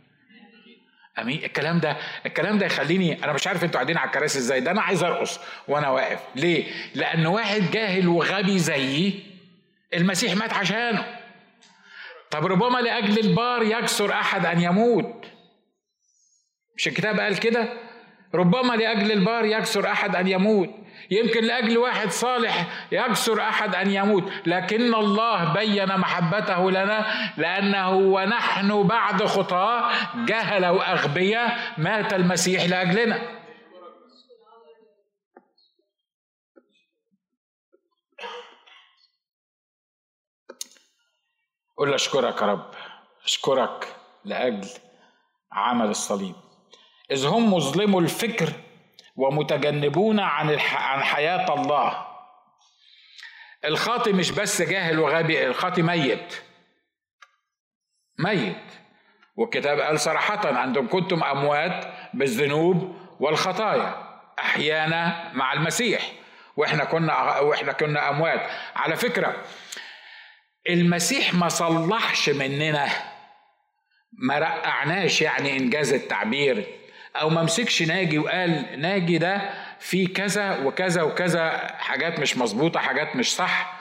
آمين. الكلام ده الكلام ده يخليني أنا مش عارف أنتوا قاعدين على الكراسي إزاي ده أنا عايز أرقص وأنا واقف. ليه؟ لأن واحد جاهل وغبي زيي المسيح مات عشانه. طب ربما لأجل البار يكسر أحد أن يموت. مش الكتاب قال كده؟ ربما لأجل البار يكسر أحد أن يموت. يمكن لأجل واحد صالح يكسر أحد أن يموت. لكن الله بين محبته لنا لأنه ونحن بعد خطاه جهل وأغبياء مات المسيح لأجلنا. قول له أشكرك يا رب. أشكرك لأجل عمل الصليب. إذ هم مظلموا الفكر ومتجنبون عن عن حياة الله. الخاطي مش بس جاهل وغبي الخاطي ميت. ميت. والكتاب قال صراحة أنتم كنتم أموات بالذنوب والخطايا أحيانا مع المسيح. وإحنا كنا وإحنا كنا أموات. على فكرة المسيح ما صلحش مننا ما رقعناش يعني إنجاز التعبير أو ما مسكش ناجي وقال ناجي ده في كذا وكذا وكذا حاجات مش مظبوطة حاجات مش صح.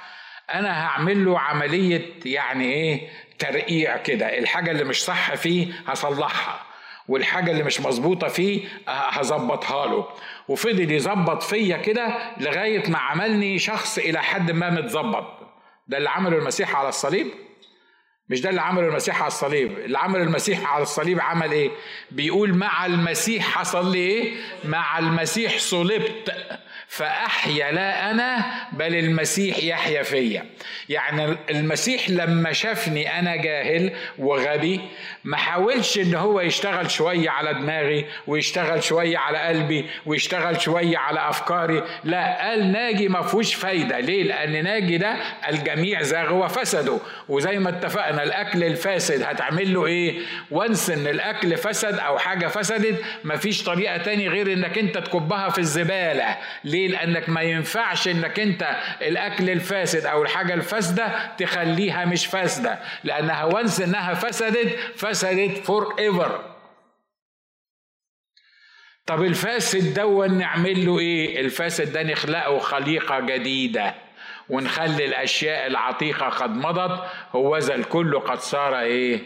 أنا هعمل له عملية يعني إيه ترقيع كده. الحاجة اللي مش صح فيه هصلحها والحاجة اللي مش مظبوطة فيه هظبطها له. وفضل يظبط فيا كده لغاية ما عملني شخص إلى حد ما متظبط. ده اللي عمله المسيح على الصليب؟ مش ده اللي عمله المسيح على الصليب. اللي عمله المسيح على الصليب عمل إيه؟ بيقول مع المسيح حصل لي إيه؟ مع المسيح صلبت. فأحيا لا أنا بل المسيح يحيا فيا. يعني المسيح لما شافني أنا جاهل وغبي ما حاولش إن هو يشتغل شوية على دماغي ويشتغل شوية على قلبي ويشتغل شوية على أفكاري. لا قال ناجي ما فيهوش فايدة. ليه؟ لأن ناجي ده الجميع زاغ وفسدوا وزي ما اتفقنا الأكل الفاسد هتعمل له إيه؟ once إن الأكل فسد أو حاجة فسدت مفيش طريقة تاني غير إنك أنت تكبها في الزبالة. ليه؟ ليه؟ لأنك ما ينفعش إنك أنت الأكل الفاسد أو الحاجة الفاسدة تخليها مش فاسدة لأنها once إنها فسدت فسدت forever طب الفاسد ده نعمل له إيه؟ الفاسد ده نخلقه خليقة جديدة ونخلي الأشياء العتيقة قد مضت هو ذا الكل قد صار إيه؟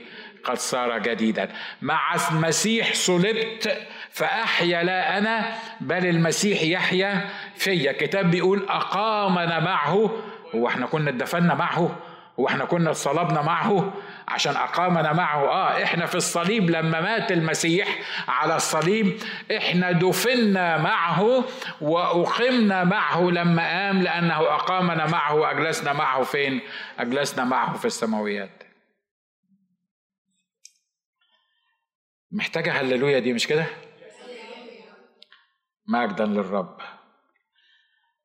قد صار جديدا. مع المسيح صلبت فأحيا لا أنا بل المسيح يحيا فيا كتاب بيقول أقامنا معه هو إحنا كنا اتدفنا معه هو إحنا كنا اتصلبنا معه عشان أقامنا معه آه إحنا في الصليب لما مات المسيح على الصليب إحنا دفنا معه وأقمنا معه لما قام لأنه أقامنا معه وأجلسنا معه فين؟ أجلسنا معه في السماويات محتاجة هللويا دي مش كده؟ مجدا للرب.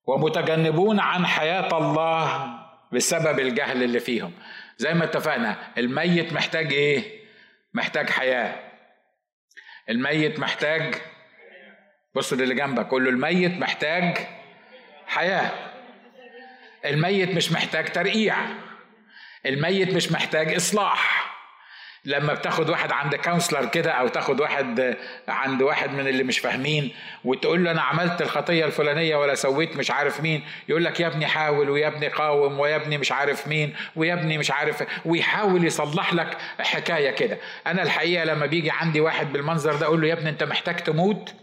ومتجنبون عن حياة الله بسبب الجهل اللي فيهم. زي ما اتفقنا الميت محتاج إيه؟ محتاج حياة. الميت محتاج بص للي جنبك قول له الميت محتاج حياة. الميت مش محتاج ترقيع. الميت مش محتاج إصلاح. لما بتاخد واحد عند counselor كده أو تاخد واحد عند واحد من اللي مش فاهمين وتقول له أنا عملت الخطية الفلانية ولا سويت مش عارف مين يقول لك يا ابني حاول ويا ابني قاوم ويا ابني مش عارف مين ويا ابني مش عارف ويحاول يصلح لك حكاية كده. أنا الحقيقة لما بيجي عندي واحد بالمنظر ده أقول له يا ابني أنت محتاج تموت؟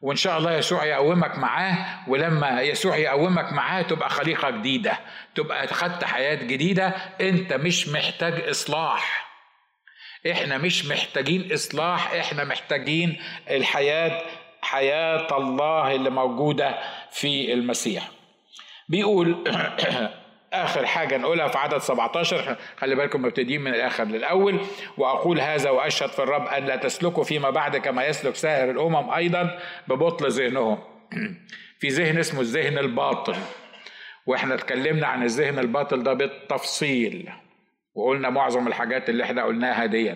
وإن شاء الله يسوع يقومك معاه ولما يسوع يقومك معاه تبقى خليقة جديدة تبقى خدت حياة جديدة أنت مش محتاج إصلاح. إحنا مش محتاجين إصلاح إحنا محتاجين الحياة حياة الله اللي موجودة في المسيح. بيقول آخر حاجة نقولها في عدد 17 خلي بالكم مبتدئين من الآخر للأول. وأقول هذا وأشهد في الرب أن لا تسلكوا فيما بعد كما يسلك سائر الأمم أيضا ببطل ذهنهم. في ذهن اسمه الذهن الباطل. وإحنا اتكلمنا عن الذهن الباطل ده بالتفصيل. وقلنا معظم الحاجات اللي إحنا قلناها دي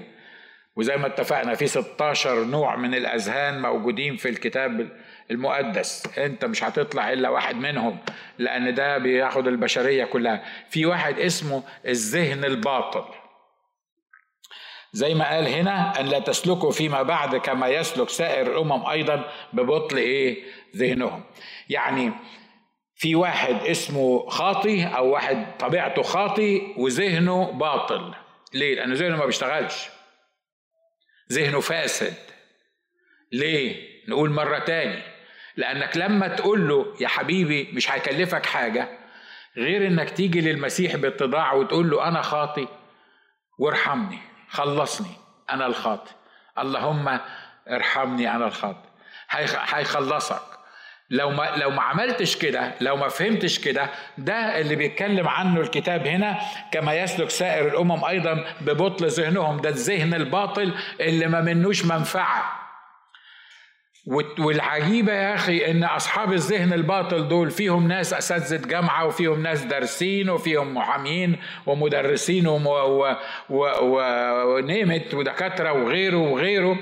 وزي ما اتفقنا في 16 نوع من الأذهان موجودين في الكتاب المقدس. انت مش هتطلع إلا واحد منهم لأن ده بياخد البشرية كلها. في واحد اسمه الذهن الباطل. زي ما قال هنا أن لا تسلكوا فيما بعد كما يسلك سائر الأمم أيضا ببطل إيه؟ ذهنهم. يعني في واحد اسمه خاطي أو واحد طبيعته خاطي وذهنه باطل. ليه؟ لأن ذهنه ما بيشتغلش. ذهنه فاسد. ليه؟ نقول مرة تاني. لأنك لما تقول له يا حبيبي مش هيكلفك حاجة غير إنك تيجي للمسيح باتضاع وتقول له أنا خاطي وارحمني خلصني أنا الخاطي. اللهم ارحمني أنا الخاطي. هيخلصك. لو ما لو ما عملتش كده لو ما فهمتش كده ده اللي بيتكلم عنه الكتاب هنا كما يسلك سائر الأمم أيضا ببطل ذهنهم ده الذهن الباطل اللي ما منوش منفعة. والعجيبة يا أخي إن أصحاب الذهن الباطل دول فيهم ناس أساتذة جامعة وفيهم ناس دارسين وفيهم محامين ومدرسين ونيمت ودكاترة وغيره وغيره.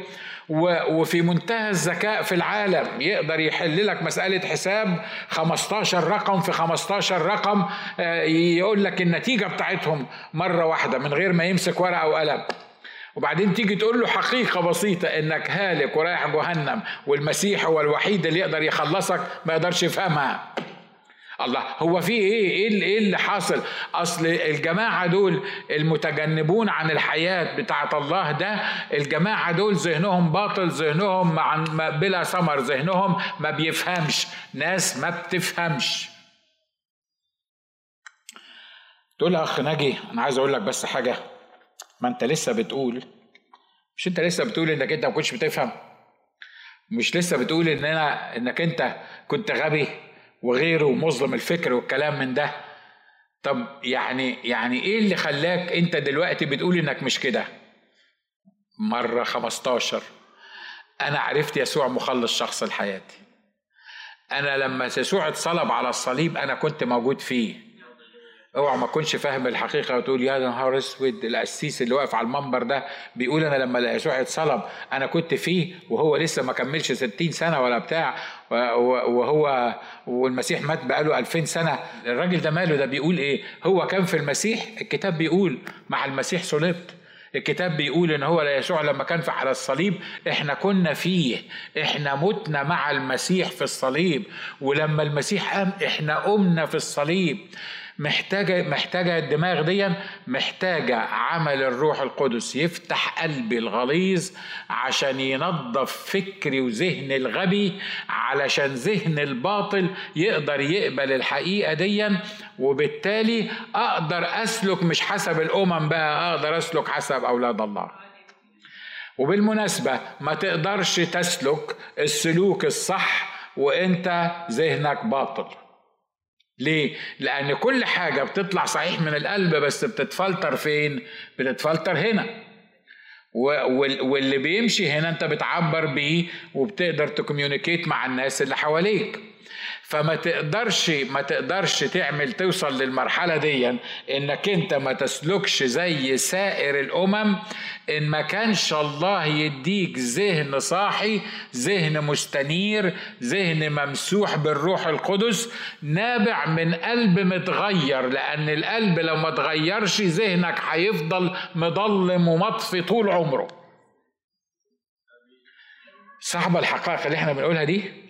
وفي منتهى الذكاء في العالم. يقدر يحل لك مسألة حساب 15 رقم في 15 رقم آه، يقول لك النتيجة بتاعتهم مرة واحدة من غير ما يمسك ورقة وقلم. وبعدين تيجي تقول له حقيقة بسيطة إنك هالك ورايح جهنم والمسيح هو الوحيد اللي يقدر يخلصك ما يقدرش يفهمها. الله هو في إيه؟ إيه إيه اللي حاصل؟ أصل الجماعة دول المتجنبون عن الحياة بتاعه الله ده الجماعة دول ذهنهم باطل ذهنهم بلا ثمر ذهنهم ما بيفهمش. ناس ما بتفهمش. تقول أخ ناجي أنا عايز أقول لك بس حاجة. ما أنت لسه بتقول مش أنت لسه بتقول إنك أنت ما كنتش بتفهم؟ مش لسه بتقول إن أنا إنك أنت كنت غبي؟ وغيره مظلم الفكر والكلام من ده. طب يعني يعني إيه اللي خلاك أنت دلوقتي بتقول إنك مش كده؟ مرة 15 أنا عرفت يسوع مخلص شخص لحياتي. أنا لما يسوع اتصلب على الصليب أنا كنت موجود فيه. أوعى ما تكونش فاهم الحقيقة وتقول يا نهار أسود القسيس اللي واقف على المنبر ده بيقول أنا لما يسوع اتصلب أنا كنت فيه وهو لسه ما كملش 60 سنة ولا بتاع وهو والمسيح مات بقاله 2000 سنة. الراجل ده ماله؟ ده بيقول إيه؟ هو كان في المسيح؟ الكتاب بيقول مع المسيح صلبت. الكتاب بيقول إن هو يسوع لما كان في على الصليب إحنا كنا فيه. إحنا متنا مع المسيح في الصليب. ولما المسيح قام إحنا قمنا في الصليب. محتاجة محتاجة الدماغ دي محتاجة عمل الروح القدس يفتح قلبي الغليظ عشان ينظف فكري وذهن الغبي علشان ذهن الباطل يقدر يقبل الحقيقة دي وبالتالي أقدر أسلك مش حسب الأمم بقى أقدر أسلك حسب أولاد الله. وبالمناسبة ما تقدرش تسلك السلوك الصح وإنت ذهنك باطل. ليه؟ لأن كل حاجة بتطلع صحيح من القلب بس بتتفلتر فين؟ بتتفلتر هنا واللي بيمشي هنا انت بتعبر بيه وبتقدر تكوميونيكيت مع الناس اللي حواليك فما تقدرش ما تقدرش تعمل توصل للمرحلة دي إنك أنت ما تسلكش زي سائر الأمم إن ما كانش الله يديك ذهن صاحي ذهن مستنير ذهن ممسوح بالروح القدس نابع من قلب متغير لأن القلب لو ما تغيرش ذهنك هيفضل مضلم ومطفي طول عمره. صعبة الحقائق اللي إحنا بنقولها دي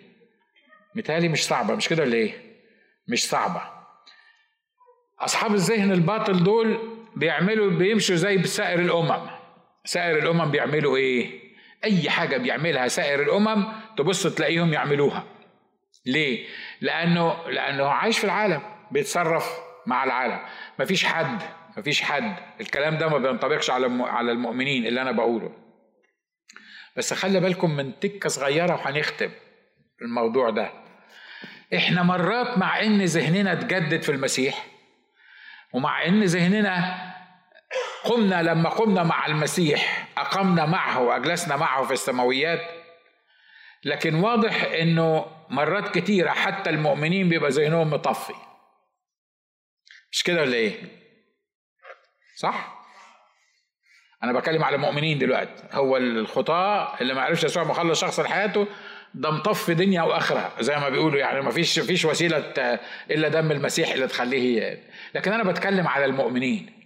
متهيألي مش صعبة مش كده ولا إيه؟ مش صعبة. أصحاب الذهن الباطل دول بيعملوا بيمشوا زي سائر الأمم. سائر الأمم بيعملوا إيه؟ أي حاجة بيعملها سائر الأمم تبص تلاقيهم يعملوها. ليه؟ لأنه لأنه عايش في العالم بيتصرف مع العالم. مفيش حد مفيش حد. الكلام ده ما بينطبقش على على المؤمنين اللي أنا بقوله. بس خلي بالكم من تكة صغيرة وهنختم. الموضوع ده. إحنا مرات مع إن ذهننا اتجدد في المسيح ومع إن ذهننا قمنا لما قمنا مع المسيح أقمنا معه وأجلسنا معه في السماويات. لكن واضح إنه مرات كتيرة حتى المؤمنين بيبقى ذهنهم مطفي. مش كده ولا إيه؟ صح؟ أنا بكلم على المؤمنين دلوقتي. هو الخطاة اللي ما عرفش يسوع مخلص شخص لحياته ده مطف دنيا وآخرة زي ما بيقولوا يعني ما فيش فيش وسيلة إلا دم المسيح اللي تخليه لكن أنا بتكلم على المؤمنين.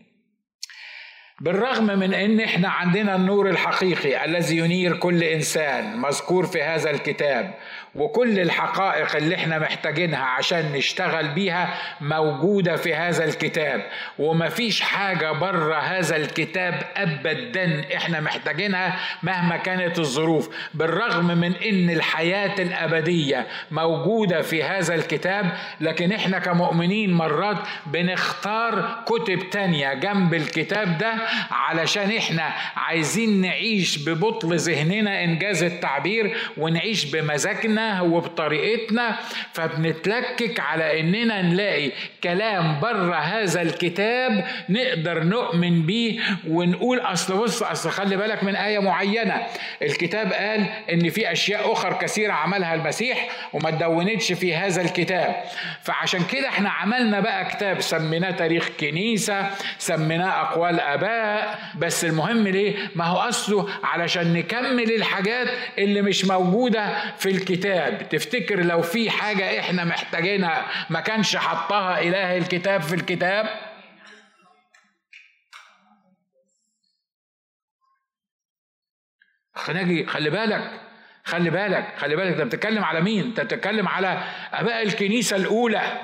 بالرغم من إن إحنا عندنا النور الحقيقي الذي ينير كل إنسان مذكور في هذا الكتاب وكل الحقائق اللي إحنا محتاجينها عشان نشتغل بيها موجودة في هذا الكتاب. ومفيش حاجة بره هذا الكتاب أبدا إحنا محتاجينها مهما كانت الظروف. بالرغم من إن الحياة الأبدية موجودة في هذا الكتاب لكن إحنا كمؤمنين مرات بنختار كتب تانية جنب الكتاب ده علشان إحنا عايزين نعيش ببطل ذهننا إنجاز التعبير ونعيش بمزاجنا وبطريقتنا فبنتلكك على إننا نلاقي كلام بره هذا الكتاب نقدر نؤمن بيه ونقول أصل بص أصل خلي بالك من آية معينة. الكتاب قال إن في أشياء أخرى كثيرة عملها المسيح وما تدونتش في هذا الكتاب. فعشان كده إحنا عملنا بقى كتاب سميناه تاريخ كنيسة سميناه أقوال آباء. بس المهم ليه؟ ما هو أصله علشان نكمل الحاجات اللي مش موجودة في الكتاب. الكتاب. تفتكر لو في حاجة إحنا محتاجينها ما كانش حطها إله الكتاب في الكتاب؟ خناجي خلي بالك خلي بالك خلي بالك. أنت بتتكلم على مين؟ أنت بتتكلم على أباء الكنيسة الأولى.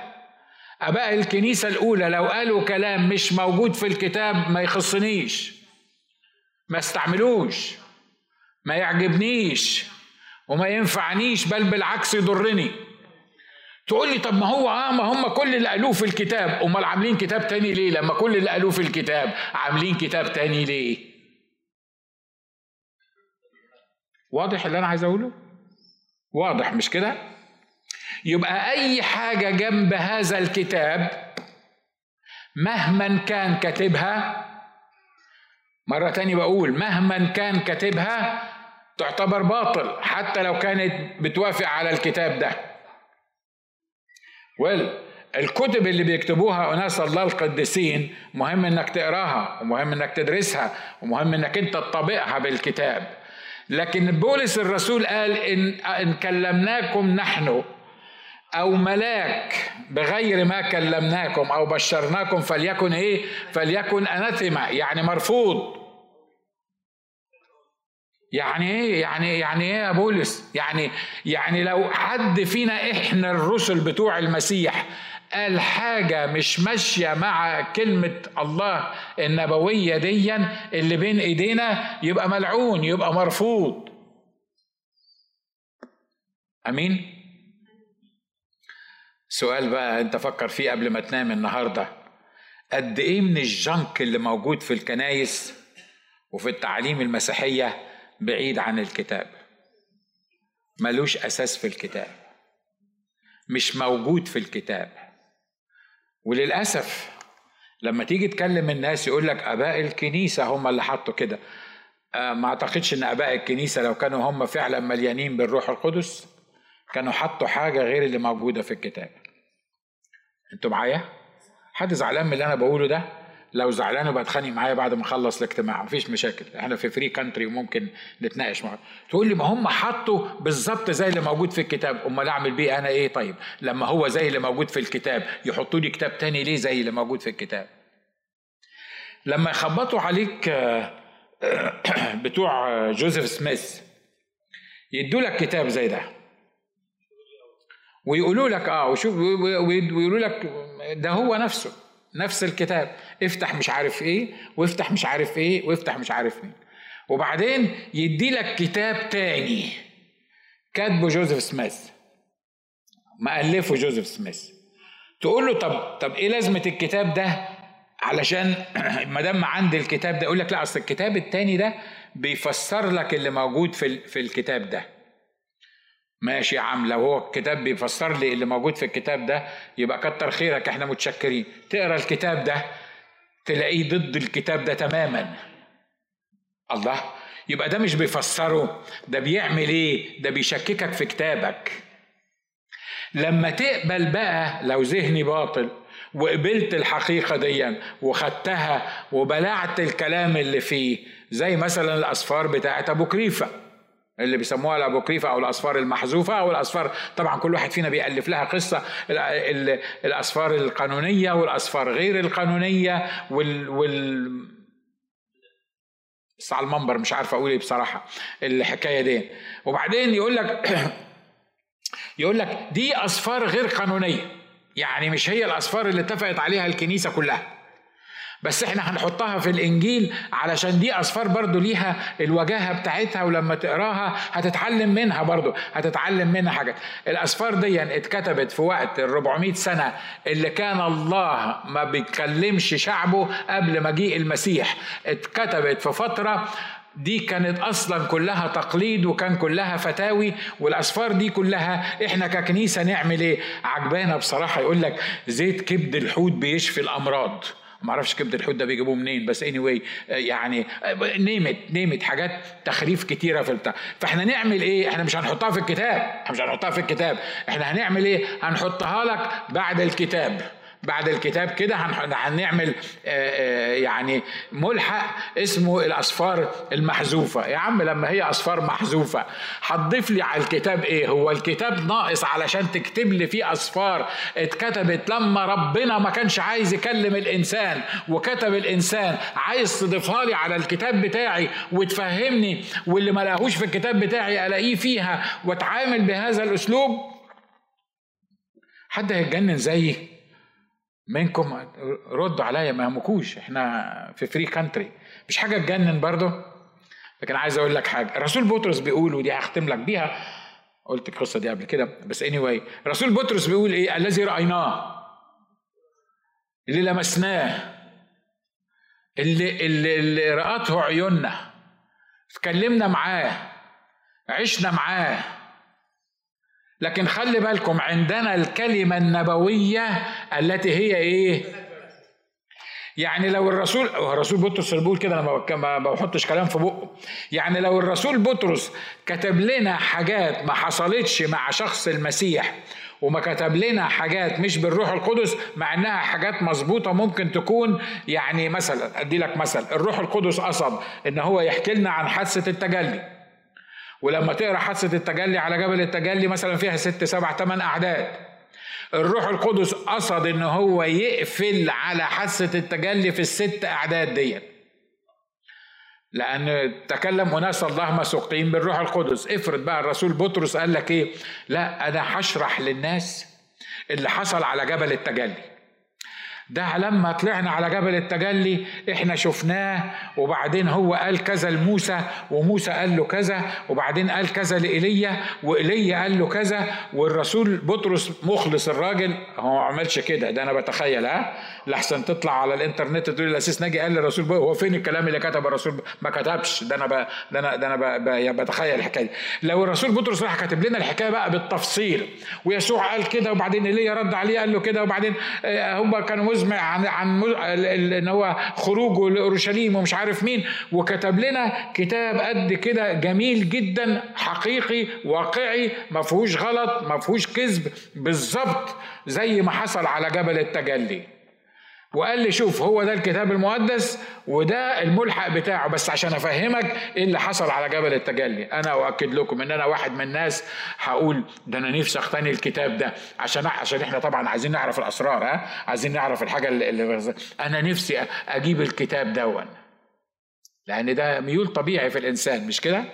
أباء الكنيسة الأولى لو قالوا كلام مش موجود في الكتاب ما يخصنيش ما استعملوش ما يعجبنيش. وما ينفعنيش بل بالعكس يضرني. تقول لي طب ما هو آه ما هم كل اللي قالوه في الكتاب. أمال عاملين كتاب تاني ليه؟ لما كل اللي قالوه في الكتاب عاملين كتاب تاني ليه؟ واضح اللي أنا عايز أقوله؟ واضح مش كده؟ يبقى أي حاجة جنب هذا الكتاب مهما كان كاتبها مرة تاني بقول مهما كان كاتبها تعتبر باطل حتى لو كانت بتوافق على الكتاب ده. ويل الكتب اللي بيكتبوها أناس الله القديسين مهم إنك تقراها ومهم إنك تدرسها ومهم إنك أنت تطبقها بالكتاب. لكن بولس الرسول قال إن, إن كلمناكم نحن أو ملاك بغير ما كلمناكم أو بشرناكم فليكن إيه؟ فليكن أناثما يعني مرفوض. يعني إيه؟ يعني يعني إيه يا بولس؟ يعني يعني لو حد فينا إحنا الرسل بتوع المسيح قال حاجة مش ماشية مع كلمة الله النبوية ديا اللي بين إيدينا يبقى ملعون يبقى مرفوض. أمين؟ سؤال بقى أنت فكر فيه قبل ما تنام النهارده. قد إيه من الجنك اللي موجود في الكنايس وفي التعليم المسيحية بعيد عن الكتاب. ملوش أساس في الكتاب. مش موجود في الكتاب. وللأسف لما تيجي تكلم الناس يقول لك أباء الكنيسة هم اللي حطوا كده. آه ما أعتقدش إن أباء الكنيسة لو كانوا هم فعلا مليانين بالروح القدس كانوا حطوا حاجة غير اللي موجودة في الكتاب. أنتوا معايا؟ حد زعلان من اللي أنا بقوله ده؟ لو زعلان يبقى اتخانق معايا بعد ما اخلص الاجتماع. مفيش مشاكل. إحنا في free country وممكن نتناقش معاه تقول لي ما هم حطوا بالظبط زي اللي موجود في الكتاب. امال اعمل بيه أنا إيه طيب؟ لما هو زي اللي موجود في الكتاب يحطوا لي كتاب تاني ليه زي اللي موجود في الكتاب؟ لما يخبطوا عليك بتوع جوزيف سميث يدوا لك كتاب زي ده. ويقولوا لك آه وشوف ويقولوا لك ده هو نفسه. نفس الكتاب. افتح مش عارف إيه وافتح مش عارف إيه وافتح مش عارف مين. وبعدين يدي لك كتاب تاني. كاتبه جوزيف سميث. مألفه جوزيف سميث. تقول له طب طب إيه لازمة الكتاب ده؟ علشان ما دام عندي الكتاب ده يقول لك لا أصل الكتاب التاني ده بيفسر لك اللي موجود في في الكتاب ده. ماشي يا عم لو هو الكتاب بيفسر لي اللي موجود في الكتاب ده يبقى كتر خيرك إحنا متشكرين. تقرا الكتاب ده تلاقيه ضد الكتاب ده تماما. الله يبقى ده مش بيفسره ده بيعمل إيه؟ ده بيشككك في كتابك. لما تقبل بقى لو ذهني باطل وقبلت الحقيقة دي وخدتها وبلعت الكلام اللي فيه زي مثلا الأسفار بتاعت أبو كريفة اللي بيسموها الابوكريفه أو الأصفار المحذوفة أو الأصفار طبعا كل واحد فينا بيألف لها قصة الأصفار القانونية والأصفار غير القانونية وال وال بس على المنبر مش عارف أقول إيه بصراحة الحكاية دي. وبعدين يقول لك يقول لك دي أصفار غير قانونية يعني مش هي الأصفار اللي اتفقت عليها الكنيسة كلها. بس إحنا هنحطها في الإنجيل علشان دي اصفار برضو ليها الوجاهة بتاعتها ولما تقراها هتتعلم منها برضو هتتعلم منها حاجات. الأسفار دي اتكتبت في وقت ال 400 سنة اللي كان الله ما بيكلمش شعبه قبل مجيء المسيح. اتكتبت في فترة دي كانت أصلا كلها تقليد وكان كلها فتاوي والأسفار دي كلها إحنا ككنيسة نعمل إيه؟ عجبانا بصراحة يقول لك زيت كبد الحوت بيشفي الأمراض. ما أعرفش كبد الحوت ده بيجيبوه منين بس اني anyway يعني نيمت نيمت حاجات تخريف كتيرة في البتاع. فإحنا نعمل إيه؟ إحنا مش هنحطها في الكتاب. إحنا مش هنحطها في الكتاب. إحنا هنعمل إيه؟ هنحطها لك بعد الكتاب. بعد الكتاب كده هنعمل يعني ملحق اسمه الأسفار المحذوفة. يا عم لما هي أسفار محذوفة هتضيف لي على الكتاب إيه؟ هو الكتاب ناقص علشان تكتب لي فيه أسفار اتكتبت لما ربنا ما كانش عايز يكلم الإنسان وكتب الإنسان عايز تضيفها لي على الكتاب بتاعي وتفهمني واللي ما لقاهوش في الكتاب بتاعي ألاقيه فيها وأتعامل بهذا الأسلوب؟ حد هيتجنن زيي؟ منكم ردوا عليا ما يهمكوش إحنا في free country مش حاجة تجنن برضه؟ لكن عايز أقول لك حاجة. الرسول بطرس بيقول ودي هختم لك بيها. قلت القصة دي قبل كده بس any anyway. رسول بطرس بيقول إيه؟ الذي رأيناه. اللي لمسناه. اللي اللي, اللي رأته عيوننا. اتكلمنا معاه. عشنا معاه. لكن خلي بالكم عندنا الكلمة النبوية التي هي إيه؟ يعني لو الرسول الرسول بطرس اللي بيقول كده أنا ما بحطش كلام في بقه. يعني لو الرسول بطرس كتب لنا حاجات ما حصلتش مع شخص المسيح وما كتب لنا حاجات مش بالروح القدس مع إنها حاجات مظبوطة ممكن تكون يعني مثلا أدي لك مثل الروح القدس قصد إن هو يحكي لنا عن حادثة التجلي. ولما تقرأ حادثه التجلي على جبل التجلي مثلا فيها ست سبع ثمان أعداد الروح القدس قصد إن هو يقفل على حادثه التجلي في الست أعداد ديت. لأن تكلم أناس الله مسوقين بالروح القدس. افرض بقى الرسول بطرس قال لك إيه؟ لا أنا هشرح للناس اللي حصل على جبل التجلي. ده لما طلعنا على جبل التجلي إحنا شفناه وبعدين هو قال كذا لموسى وموسى قال له كذا وبعدين قال كذا لإيليا وإيليا قال له كذا والرسول بطرس مخلص الراجل. هو ما عملش كده ده أنا بتخيل ها؟ لحسن تطلع على الإنترنت تقول الاسيس ناجي قال للرسول هو فين الكلام اللي كتب الرسول؟ ما كتبش. ده أنا ب... ده أنا ده أنا بتخيل الحكاية دي. لو الرسول بطرس راح كاتب لنا الحكاية بقى بالتفصيل ويسوع قال كده وبعدين إيليا رد عليه قال له كده وبعدين آه، هم كانوا مزمع عن عن إن هو خروجه لاورشليم ومش عارف مين وكتب لنا كتاب قد كده جميل جدا حقيقي واقعي ما فيهوش غلط ما فيهوش كذب بالظبط زي ما حصل على جبل التجلي. وقال لي شوف هو ده الكتاب المقدس وده الملحق بتاعه بس عشان أفهمك إيه اللي حصل على جبل التجلي. أنا أؤكد لكم إن أنا واحد من الناس هقول ده أنا نفسي أقتني الكتاب ده. عشان عشان إحنا طبعا عايزين نعرف الأسرار ها؟ عايزين نعرف الحاجة اللي أنا نفسي أجيب الكتاب دون. لأن ده ميول طبيعي في الإنسان مش كده؟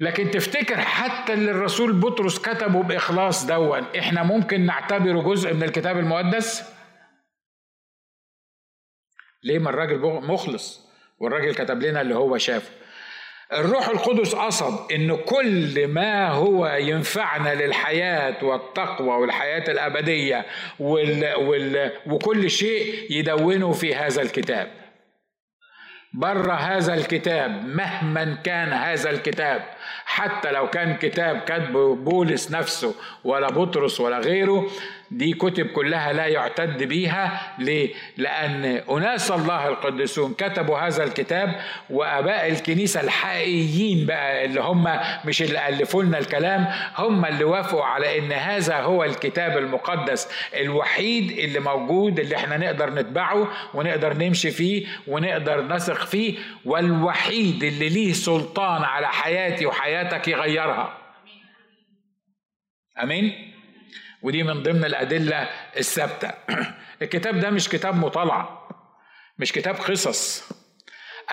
لكن تفتكر حتى اللي الرسول بطرس كتبه بإخلاص دون إحنا ممكن نعتبره جزء من الكتاب المقدس؟ ليه ما الراجل مخلص؟ والراجل كتب لنا اللي هو شافه. الروح القدس قصد إن كل ما هو ينفعنا للحياة والتقوى والحياة الأبدية وال وال وكل شيء يدونه في هذا الكتاب. بره هذا الكتاب مهما كان هذا الكتاب حتى لو كان كتاب كتبه بولس نفسه ولا بطرس ولا غيره دي كتب كلها لا يعتد بيها ليه؟ لأن أناس الله القديسون كتبوا هذا الكتاب وآباء الكنيسة الحقيقيين بقى اللي هم مش اللي ألفوا لنا الكلام هم اللي وافقوا على إن هذا هو الكتاب المقدس الوحيد اللي موجود اللي إحنا نقدر نتبعه ونقدر نمشي فيه ونقدر نثق فيه والوحيد اللي ليه سلطان على حياتي وحياتك يغيرها. آمين؟ ودي من ضمن الأدلة الثابتة. الكتاب ده مش كتاب مطالعة مش كتاب قصص.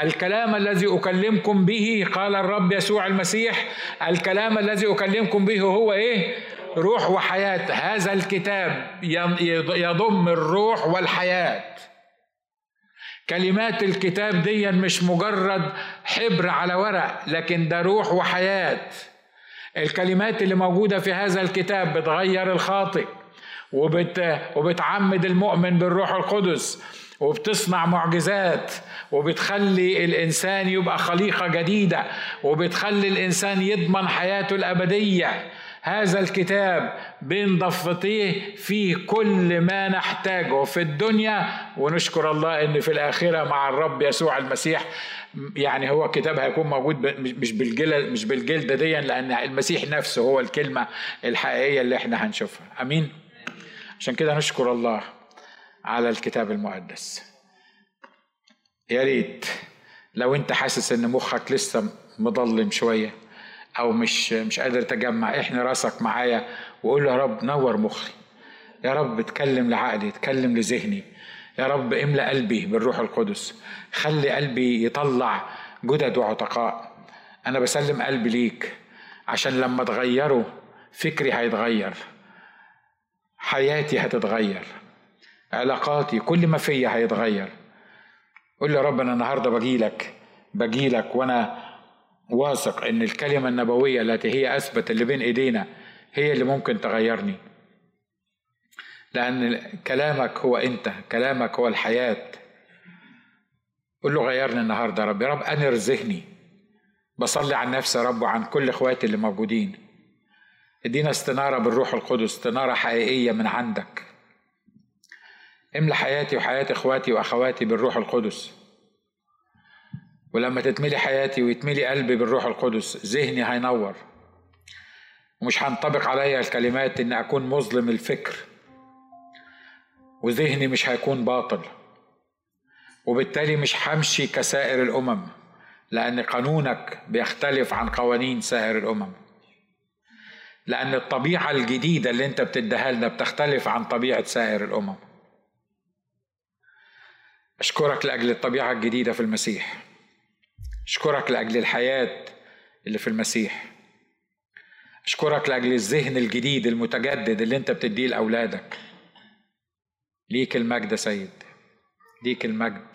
الكلام الذي أكلمكم به قال الرب يسوع المسيح الكلام الذي أكلمكم به هو إيه؟ روح وحياة. هذا الكتاب يضم الروح والحياة. كلمات الكتاب دي مش مجرد حبر على ورق لكن ده روح وحياة. الكلمات اللي موجودة في هذا الكتاب بتغير الخاطئ وبت وبتعمد المؤمن بالروح القدس وبتصنع معجزات وبتخلي الإنسان يبقى خليقة جديدة وبتخلي الإنسان يضمن حياته الأبدية. هذا الكتاب بين ضفتيه فيه كل ما نحتاجه في الدنيا ونشكر الله إن في الآخرة مع الرب يسوع المسيح يعني هو الكتاب هيكون موجود مش بالجلد مش بالجلدة دي لأن المسيح نفسه هو الكلمة الحقيقية اللي إحنا هنشوفها. آمين؟ عشان كده نشكر الله على الكتاب المقدس. يا ريت لو أنت حاسس إن مخك لسه مضلم شوية أو مش مش قادر تجمع. إحنا راسك معايا وقول يا رب نور مخي. يا رب اتكلم لعقلي اتكلم لذهني. يا رب املأ قلبي بالروح القدس. خلي قلبي يطلع جدد وعتقاء. أنا بسلم قلبي ليك عشان لما تغيره فكري هيتغير. حياتي هتتغير. علاقاتي كل ما فيا هيتغير. قول يا رب أنا النهارده بجيلك بجيلك وأنا واثق إن الكلمة النبوية التي هي اثبت اللي بين ايدينا هي اللي ممكن تغيرني. لأن كلامك هو أنت كلامك هو الحياة. قول له غيرني النهارده يا رب. يا رب انر ذهني بصلي عن نفسي يا رب وعن كل إخواتي اللي موجودين. ادينا استنارة بالروح القدس استنارة حقيقية من عندك. املى حياتي وحياة إخواتي وأخواتي بالروح القدس. ولما تتملي حياتي ويتملي قلبي بالروح القدس ذهني هينور. ومش هنطبق عليا الكلمات ان أكون مظلم الفكر. وذهني مش هيكون باطل. وبالتالي مش همشي كسائر الأمم لأن قانونك بيختلف عن قوانين سائر الأمم. لأن الطبيعة الجديدة اللي أنت بتديها لنا بتختلف عن طبيعة سائر الأمم. أشكرك لأجل الطبيعة الجديدة في المسيح. أشكرك لأجل الحياة اللي في المسيح. أشكرك لأجل الذهن الجديد المتجدد اللي أنت بتديه لأولادك. ليك المجد يا سيد. ليك المجد.